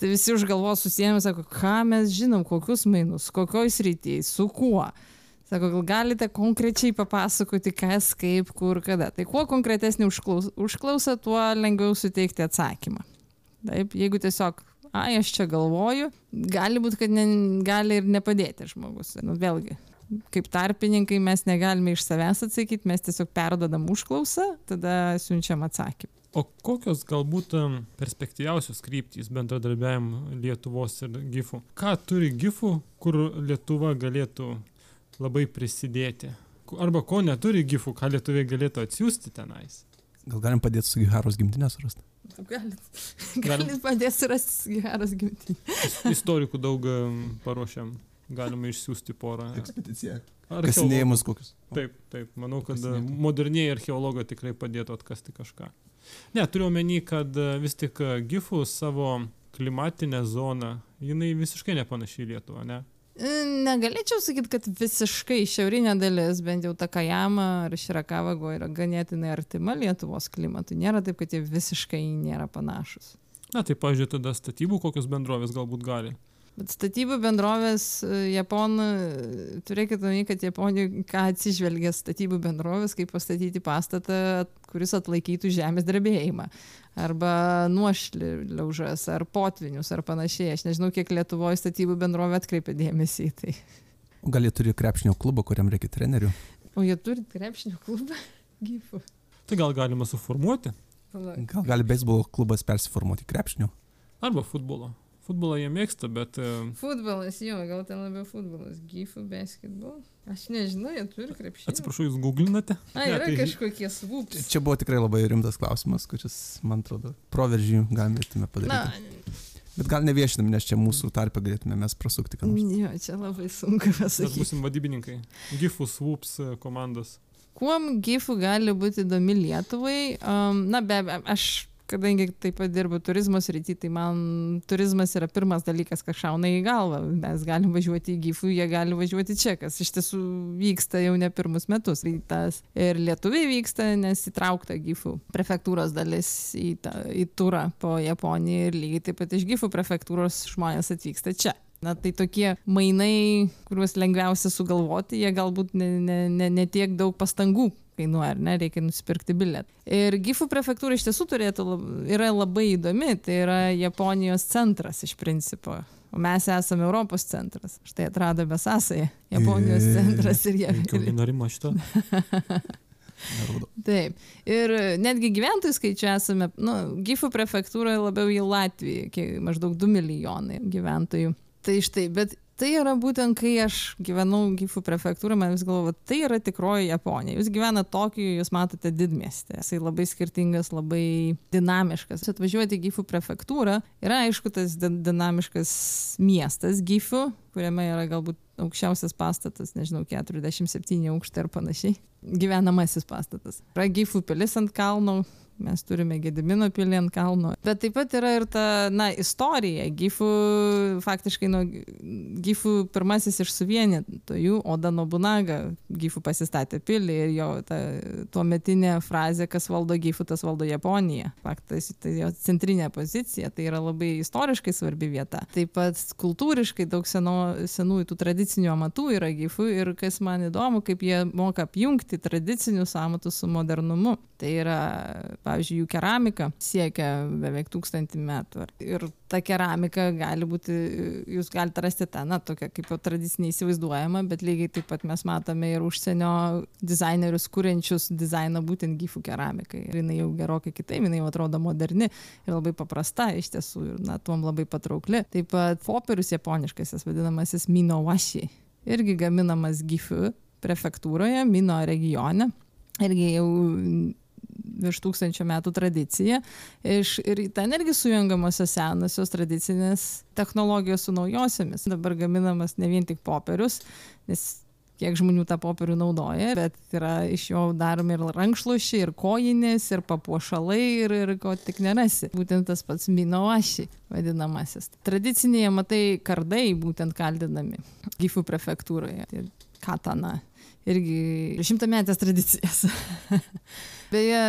tai visi už galvos susiėmė sako ką mes žinom kokius mainus kokioj srity su kuo? Sako gal galite konkrečiai papasakoti kas kaip kur kada? Tai kuo konkretesnė užklaus užklausa tuo lengviau suteikti atsakymą. Taip jeigu tiesiog ai aš čia galvoju gali būt kad ne gali ir nepadėti žmogus. Nu vėlgi kaip tarpininkai mes negalime iš savęs atsakyt mes tiesiog perduodam užklausą tada siunčiam atsakymą o kokios galbūt perspektyviausios kryptys bendradarbiavimo lietuvos ir gifų ką turi gifų kur lietuva galėtų labai prisidėti arba ko neturi gifų ką lietuviai galėtų atsiųsti tenais gal galim padėt su giharos gimtine surast galit, Galim. galit padės rasti geras gimtinės. Istorikų daug paruošiam. Galima išsiųsti porą. Ekspedicija. Kasinėjimus kokius. Taip, taip. Manau, kad moderniai archeologai tikrai padėtų atkasti kažką. Ne, turiu omeny, kad e, vis tik e, Gifų savo klimatinę zoną, jinai visiškai nepanaši į Lietuvą, ne? E, Negalėčiau sakyti, kad visiškai šiaurinė dalis, bent jau Takajama ar Širakavago yra ganėtinai artima Lietuvos klimatui. Nėra taip, kad jie visiškai nėra panašus. Na, tai, pažiūrėjau, tada statybų kokios bendrovės galbūt gali. Bet statybų bendrovės Japonų, turėkite omeny, kad Japonija ką atsižvelgia statybų bendrovės, kaip pastatyti pastatą, kuris atlaikytų žemės drebėjimą. Arba nuošliaužas, ar potvinius, ar panašiai. Aš nežinau, kiek Lietuvoje statybų bendrovė atkreipia dėmesį į tai. O gal jie turi krepšinio klubą, kuriam reikia trenerių? O jie turi krepšinio klubą? Gyfų. Tai gal galima suformuoti. Gal gali beisbolo klubas persiformuoti krepšinio? Arba futbolo. Futbolą jie mėgsta, bet e, Futbolas, jo, gal ten labiau futbolas. Gyfų, basketbol. Aš nežinau, jie turi krepšinį. atsiprašau, jūs googlinate? A, Ne, yra tai- kažkokie svūps. Čia buvo tikrai labai rimtas klausimas, kuris, man atrodo, proveržį Na, padaryti. Bet gal neviešinam, nes čia mūsų tarpe galėtume mes prasukti, nors. jo, čia labai sunku Mes pasakyti. būsim vadybininkai. Gifų swoops e, komandos. Kuom gyfų gali būti įdomi Lietuvai? Um, na, be abejo, aš, kadangi taip pat dirbu turizmo srity, tai man turizmas yra pirmas dalykas, kas šauna į galvą. Mes galim važiuoti į gyfų, jie gali važiuoti čia, kas iš tiesų vyksta jau ne pirmus metus. Tai tas ir lietuviai vyksta, nes įtraukta gyfų prefektūros dalis į, tą, į turą po Japoniją ir lygiai taip pat iš gyfų prefektūros žmonės atvyksta čia. Na tai tokie mainai, kuriuos lengviausia sugalvoti, jie galbūt ne, ne, ne, ne tiek daug pastangų kainuoja, ar ne, reikia nusipirkti bilietą. Ir Gifų prefektūra iš tiesų turėtų, yra labai įdomi, tai yra Japonijos centras iš principo. O mes esame Europos centras. Štai atradome sąsąją. Japonijos Ir- centras ir jie. Jokių nerimo šito. Taip. Ir netgi gyventojų skaičiu esame, nu, Gifų prefektūroje labiau į Latviją, maždaug 2 milijonai gyventojų. Tai štai, bet tai yra būtent, kai aš gyvenau Gifų prefektūroje, man vis galvoju, tai yra tikroji Japonija. Jūs gyvenate Tokijoje, jūs matote didmiestį. Jisai labai skirtingas, labai dinamiškas. Atvažiuoti į Gifų prefektūrą yra aišku tas din- dinamiškas miestas Gifų, kuriame yra galbūt aukščiausias pastatas, nežinau, 47 aukštai ar panašiai. Gyvenamasis pastatas. Yra Gifų pilis ant kalno, mes turime Gedimino pilį ant kalno. Bet taip pat yra ir ta, na, istorija. Gifų, faktiškai, nuo Gifų pirmasis iš suvienytojų, Oda Nobunaga, Gifų pasistatė pilį ir jo ta tuometinė frazė, kas valdo Gifų, tas valdo Japoniją. Faktas, tai jo centrinė pozicija, tai yra labai istoriškai svarbi vieta. Taip pat kultūriškai daug seno, senųjų tų tradicinių amatų yra Gifų ir kas man įdomu, kaip jie moka apjungti tradicinius amatus su modernumu. Tai yra, pavyzdžiui, jų keramika siekia beveik tūkstantį metų. Ir ta keramika gali būti, jūs galite rasti tą, na, tokia kaip jau tradicinė įsivaizduojama, bet lygiai taip pat mes matome ir užsienio dizainerius, kuriančius dizainą būtent gyfų keramikai. Ir jinai jau gerokai kitaip, jinai jau atrodo moderni ir labai paprasta iš tiesų ir, na, tuom labai patraukli. Taip pat popierius japoniškasis, vadinamasis Mino Washi, irgi gaminamas gyfų prefektūroje, Mino regione. Irgi jau virš tūkstančio metų tradicija. Iš, ir ten irgi sujungamosios senosios tradicinės technologijos su naujosiamis. Dabar gaminamas ne vien tik popierius, nes kiek žmonių tą popierių naudoja, bet yra iš jo daromi ir rankšluošiai, ir kojinės, ir papuošalai, ir, ir ko tik nerasi. Būtent tas pats minoaši vadinamasis. Tradicinėje, matai, kardai būtent kaldinami Gifų prefektūroje. Tai katana irgi šimtametės tradicijas. Beje,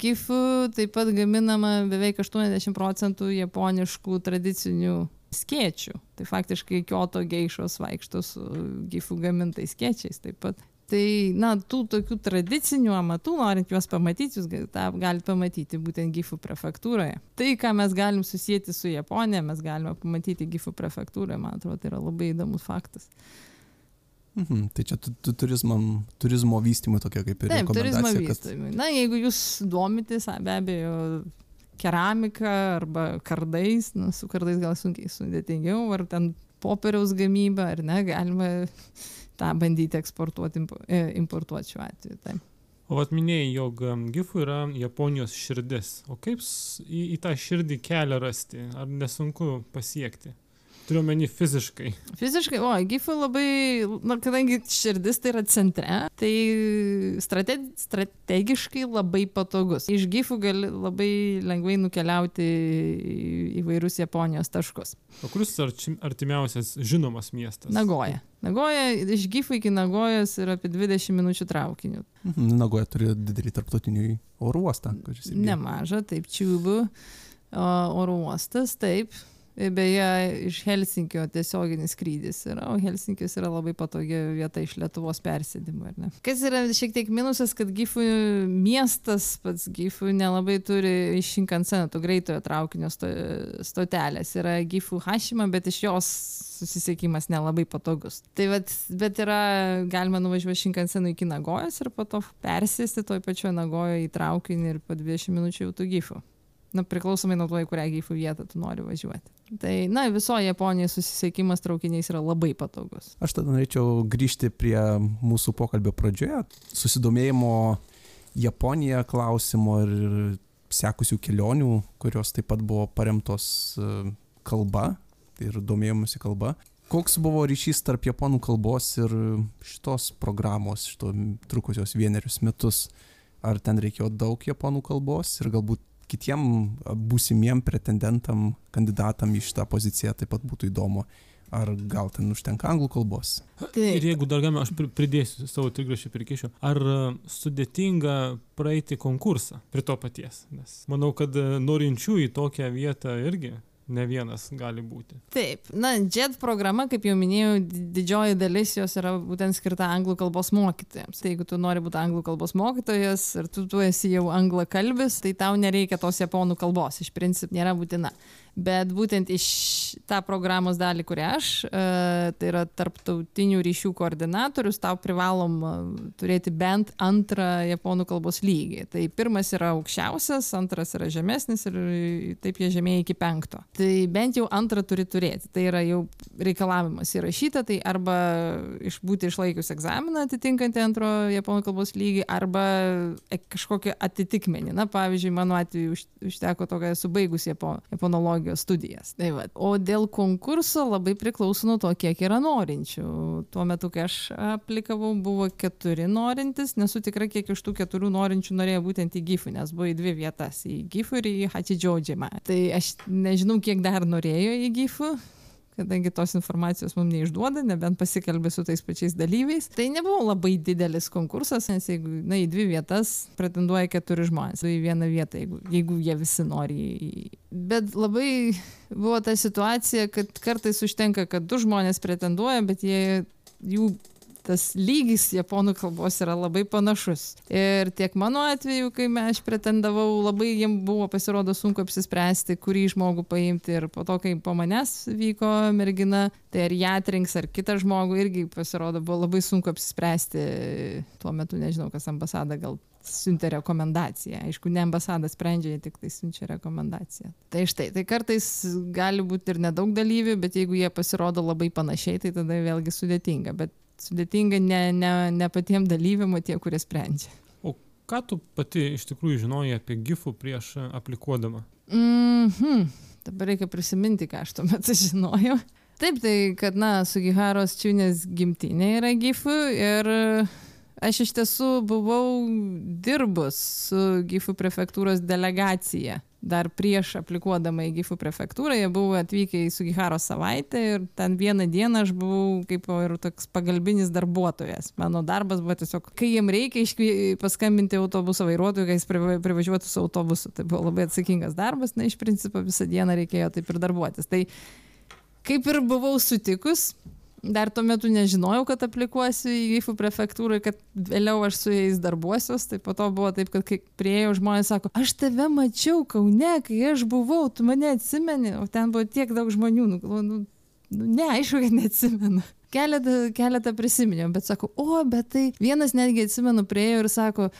gifų taip pat gaminama beveik 80 procentų japoniškų tradicinių skėčių. Tai faktiškai kioto geišos vaikšto su gifų gamintais skėčiais taip pat. Tai, na, tų tokių tradicinių amatų, norint juos pamatyti, jūs tą galite pamatyti būtent Gifų prefektūroje. Tai, ką mes galim susijęti su Japonija, mes galime pamatyti Gifų prefektūroje, man atrodo, tai yra labai įdomus faktas. Mhm, tai čia tu, tu turizmo, turizmo vystymui tokia kaip ir Taip, turizmo rekomendacija, kad vystymui. Na, jeigu jūs domitės, be abejo, keramika arba kardais, nu, su kardais gal sunkiai sudėtingiau, ar ten popieriaus gamyba, ar ne, galima tą bandyti eksportuoti, e, importuoti šiuo atveju. Taip. O atminėjai, jog em, GIFų yra Japonijos širdis. O kaip į, į tą širdį kelią rasti? Ar nesunku pasiekti? Turiu meni fiziškai. Fiziškai, o, gifų labai, na, kadangi širdis tai yra centre, tai strate, strategiškai labai patogus. Iš gifų gali labai lengvai nukeliauti į įvairius Japonijos taškus. O kuris artimiausias žinomas miestas? Nagoja. Nagoja, iš gifų iki Nagojos yra apie 20 minučių traukiniu. Mhm, Nagoja turi didelį tarptautinį oro uostą. kuris irgi- Nemaža, taip, čiūbų oro uostas, taip. Ir Beje, iš Helsinkio tiesioginis skrydis yra, o Helsinkis yra labai patogi vieta iš Lietuvos persėdimo. ar ne? Kas yra šiek tiek minusas, kad Gifų miestas pats Gifų nelabai turi iš Shinkanseną, to greitojo traukinio sto, stotelės. Yra Gifų Hashima, bet iš jos susisiekimas nelabai patogus. Tai vat, bet yra, galima nuvažiuoti Shinkansenu iki Nagojos ir po to persėsti toj pačioj Nagojoje į traukinį ir po 20 minučių jau tų Gifų. Na, priklausomai nuo to, į kurią Gifų vietą tu nori važiuoti. Tai, na, visoje Japonijoje susisiekimas traukiniais yra labai patogus. Aš tada norėčiau grįžti prie mūsų pokalbio pradžioje, susidomėjimo Japonija klausimo ir sekusių kelionių, kurios taip pat buvo paremtos e, kalba ir domėjimusi kalba. Koks buvo ryšys tarp japonų kalbos ir šitos programos, šito trukusios vienerius metus? Ar ten reikėjo daug japonų kalbos ir galbūt kitiem būsimiem pretendentam, kandidatam į šitą poziciją taip pat būtų įdomu, ar gal ten užtenka anglų kalbos? Ir Tai, jeigu dar galima, aš pri- pridėsiu savo trigrašį prikišiu. Ar sudėtinga praeiti konkursą prie to paties? Nes manau, kad norinčių į tokią vietą irgi ne vienas gali būti. taip, na, JET programa, kaip jau minėjau, di- didžioji dalis jos yra būtent skirta anglų kalbos mokytojams. Tai jeigu tu nori būti anglų kalbos mokytojas ir tu, tu esi jau anglakalbis, tai tau nereikia tos japonų kalbos, iš principo nėra būtina. Bet būtent iš tą programos dalį, kurią aš, e, tai yra tarptautinių ryšių koordinatorius, tau privalom turėti bent antrą japonų kalbos lygį. Tai pirmas yra aukščiausias, antras yra žemesnis ir taip jie žemėja iki penkto. Tai bent jau antrą turi turėti. Tai yra jau reikalavimas įrašyta, tai arba išbūti išlaikius egzaminą atitinkantį antro japonų kalbos lygį, arba e- kažkokį atitikmenį. Na, pavyzdžiui, mano atveju už- užteko to, kad esu baigus japo, japonologijos studijas. Tai va. O dėl konkurso labai priklauso nuo to, kiek yra norinčių. Tuo metu, kai aš aplikavau, buvo keturi norintys. Nesu tikra, kiek iš tų keturių norinčių norėjo būtent į GIFų, nes buvo į dvi vietas - į GIFų ir į Hachidžiaudžiamą. Tai aš nežinau, kiek dar norėjo į GIFų kadangi tos informacijos mums neišduoda, nebent pasikalbė su tais pačiais dalyviais. Tai nebuvo labai didelis konkursas, nes jeigu, na, į dvi vietas pretenduoja keturi žmonės, o į vieną vietą, jeigu, jeigu jie visi nori. Bet labai buvo ta situacija, kad kartais užtenka, kad du žmonės pretenduoja, bet jie, jų tas lygis japonų kalbos yra labai panašus. Ir tiek mano atveju, kai aš pretendavau, labai jiems buvo pasirodo sunku apsispręsti, kurį žmogų paimti. Ir po to, kai po manęs vyko mergina, tai ar ją atrinks, ar kitą žmogų, irgi pasirodo buvo labai sunku apsispręsti. Tuo metu nežinau, kas ambasada gal siuntė rekomendaciją. Aišku, ne ambasada sprendžia, jie tik tai siunčia rekomendaciją. Tai štai, tai kartais gali būti ir nedaug dalyvių, bet jeigu jie pasirodo labai panašiai, tai tada vėlgi sudėtinga. Bet sudėtinga ne, ne, ne patiem dalyviam, o tie, kurie sprendžia. O ką tu pati iš tikrųjų žinojai apie GIFų prieš aplikuodama? Mhm. Dabar reikia prisiminti, ką aš tuo metu žinojau. Taip, tai kad, na, Sugiharos Čiūnės gimtinė yra gifų ir aš iš tiesų buvau dirbus su gifų prefektūros delegacija. Dar prieš aplikuodama į Gifų prefektūrą, jie buvo atvykę į Sugiharo savaitę ir ten vieną dieną aš buvau kaip ir toks pagalbinis darbuotojas. Mano darbas buvo tiesiog, kai jiem reikia iškvie, paskambinti autobuso vairuotojui, kai jis priva- privažiuotų su autobusu. Tai buvo labai atsakingas darbas, na iš principo visą dieną reikėjo taip ir darbuotis. Tai kaip ir buvau sutikus, dar tuo metu nežinojau, kad aplikuosiu į Gifų prefektūrą, kad vėliau aš su jais darbuosiuos, tai po to buvo taip, kad kai prieėjau žmonės sako, aš tave mačiau Kaune, kai aš buvau, tu mane atsimeni, o ten buvo tiek daug žmonių, nu, galvoju, nu, nu ne, aišku, kad neatsimenu. Keletą, keletą prisiminiau, bet sako, o, bet tai vienas netgi atsimenu, prieėjau ir sako,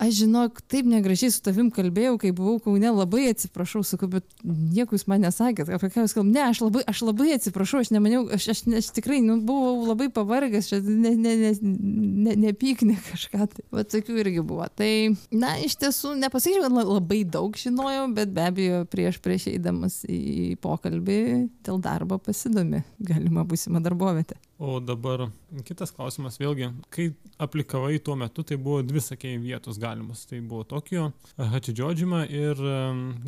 aš žinok, taip negražiai su tavim kalbėjau, kai buvau Kaune, labai atsiprašau, sakau, bet nieko jūs man nesakėt, apie ką jūs kalbate. Ne, aš labai, aš labai atsiprašau, aš nemaniau, aš, aš, aš tikrai nu, buvau labai pavargęs, čia ne, ne, ne, ne, nepyknė kažką. Tai. Va tokių irgi buvo. Tai, na, iš tiesų, nepasakyčiau, kad labai daug žinojau, bet be abejo, prieš prieš eidamas į pokalbį dėl darbo pasidomi galima būsima darbovietė. O dabar kitas klausimas vėlgi, kai aplikavai tuo metu, tai buvo dvi, sakėjai, vietos galimas. Tai buvo Tokijo, Hachidžodžima ir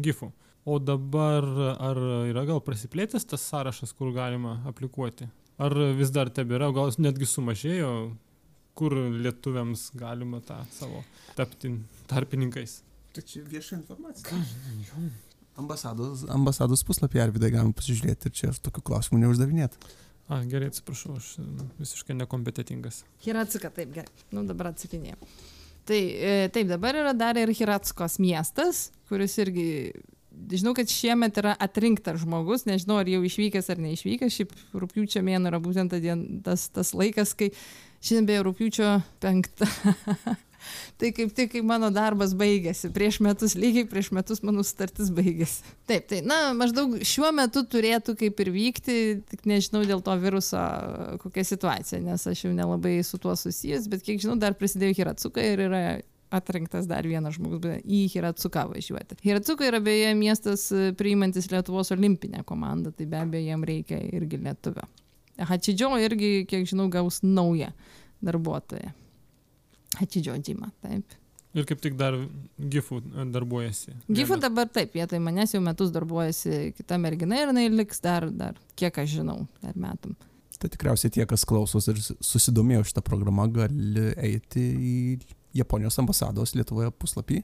Gifu. O dabar ar yra gal prasiplėtęs tas sąrašas, kur galima aplikuoti? Ar vis dar tebėra, gal netgi sumažėjo, kur lietuviams galima tą savo tapti tarpininkais? Tai čia vieša informacija. Ambasados, ambasados puslapį ar vidai galima pasižiūrėti ir čia tokių klausimų neuždavinėti. A, gerai, atsiprašau, aš nu, visiškai nekompetitingas. Hiratsuka, taip, gerai. Nu, dabar atsakinėjau. Tai e, taip, dabar yra dar ir Hiratsukos miestas, kuris irgi, žinau, kad šiemet yra atrinktas žmogus, nežinau, ar jau išvykęs ar neišvykęs, šiaip rūpiučio mėnesio yra būtent tas, tas laikas, kai šiandien beje rūpiučio penktą. tai kaip tik, kai mano darbas baigėsi, prieš metus, lygiai prieš metus mano sutartis baigėsi. Taip, tai, na, maždaug šiuo metu turėtų kaip ir vykti, tik nežinau dėl to viruso kokia situacija, nes aš jau nelabai su tuo susijęs, bet kiek žinau, dar prisidėjo Hiratsuka ir yra atrinktas dar vienas žmogus į Hiratsuką važiuoti. Hiratsuka yra beje miestas priimantis Lietuvos olimpinę komandą, tai be abejo jam reikia irgi lietuvio. Hachidžio irgi, kiek žinau, gaus naują darbuotoją. Atidžiodžimą, taip. Ir kaip tik dar Gifu darbuojasi. Gifu dabar taip, vietoj manęs jau metus darbuojasi kita mergina ir jinai liks dar, dar, kiek aš žinau, dar metam. Tai tikriausiai tie, kas klausos ir susidomėjo šitą programą, gali eiti į Japonijos ambasados Lietuvoje puslapį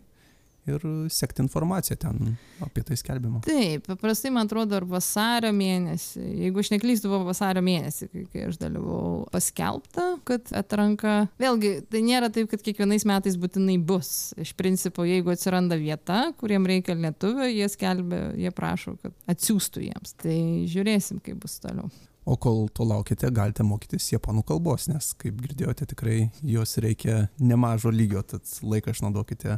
ir sekti informaciją ten apie tai skelbimą. Taip, paprastai man atrodo, ar vasario mėnesį, jeigu aš neklystu, buvo vasario mėnesį, kai, aš dalyvau paskelbta, kad atranka, vėlgi, tai nėra taip, kad kiekvienais metais būtinai bus. Iš principo, jeigu atsiranda vieta, kuriem reikia lietuvio, jie skelbia, jie prašo, kad atsiųstų jiems. Tai žiūrėsim, kaip bus toliau. O kol to laukite, galite mokytis japonų kalbos, nes, kaip girdėjote, tikrai jos reikia nemažo lygio, tad laiką išnaudokite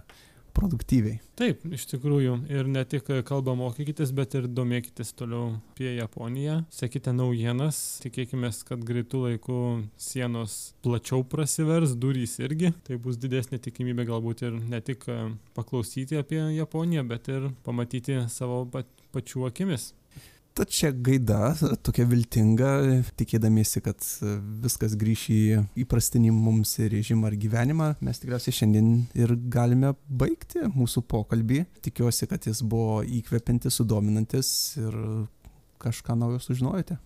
produktyviai. Taip, iš tikrųjų. Ir ne tik kalbą mokykitės, bet ir domėkitės toliau apie Japoniją. Sekite naujienas. Tikėkime, kad greitų laikų sienos plačiau prasivers, durys irgi. Tai bus didesnė tikimybė galbūt ir ne tik paklausyti apie Japoniją, bet ir pamatyti savo pačių akimis. Tad čia gaida tokia viltinga, tikėdamiesi, kad viskas grįš į įprastinį mums režimą ar gyvenimą, mes tikriausiai šiandien ir galime baigti mūsų pokalbį. Tikiuosi, kad jis buvo įkvepiantis, sudominantis ir kažką naujo sužinojote.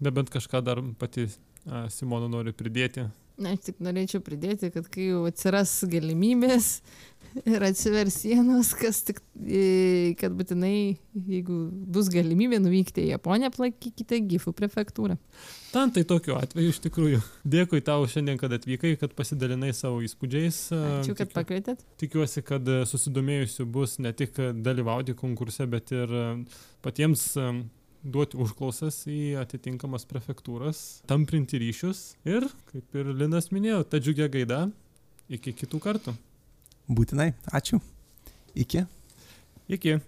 Nebent kažką dar pati Simona nori pridėti. Na, aš tik norėčiau pridėti, kad kai jau atsiras galimybės, ir atsivers sienos, kas tik, kad būtinai, jeigu bus galimybė nuvykti į Japoniją, aplankykite Gifų prefektūrą. Tam tai tokiu atveju iš tikrųjų. Dėkui tau šiandien, kad atvykai, kad pasidalinai savo įspūdžiais. Ačiū, kad Tikiu, pakvietėt. Tikiuosi, kad susidomėjusių bus ne tik dalyvauti konkurse, bet ir patiems duoti užklausas į atitinkamas prefektūras, tamprinti ryšius ir, kaip ir Linas minėjo, ta džiugia gaida. Iki kitų kartų. Būtinai. Ačiū. Iki. Iki.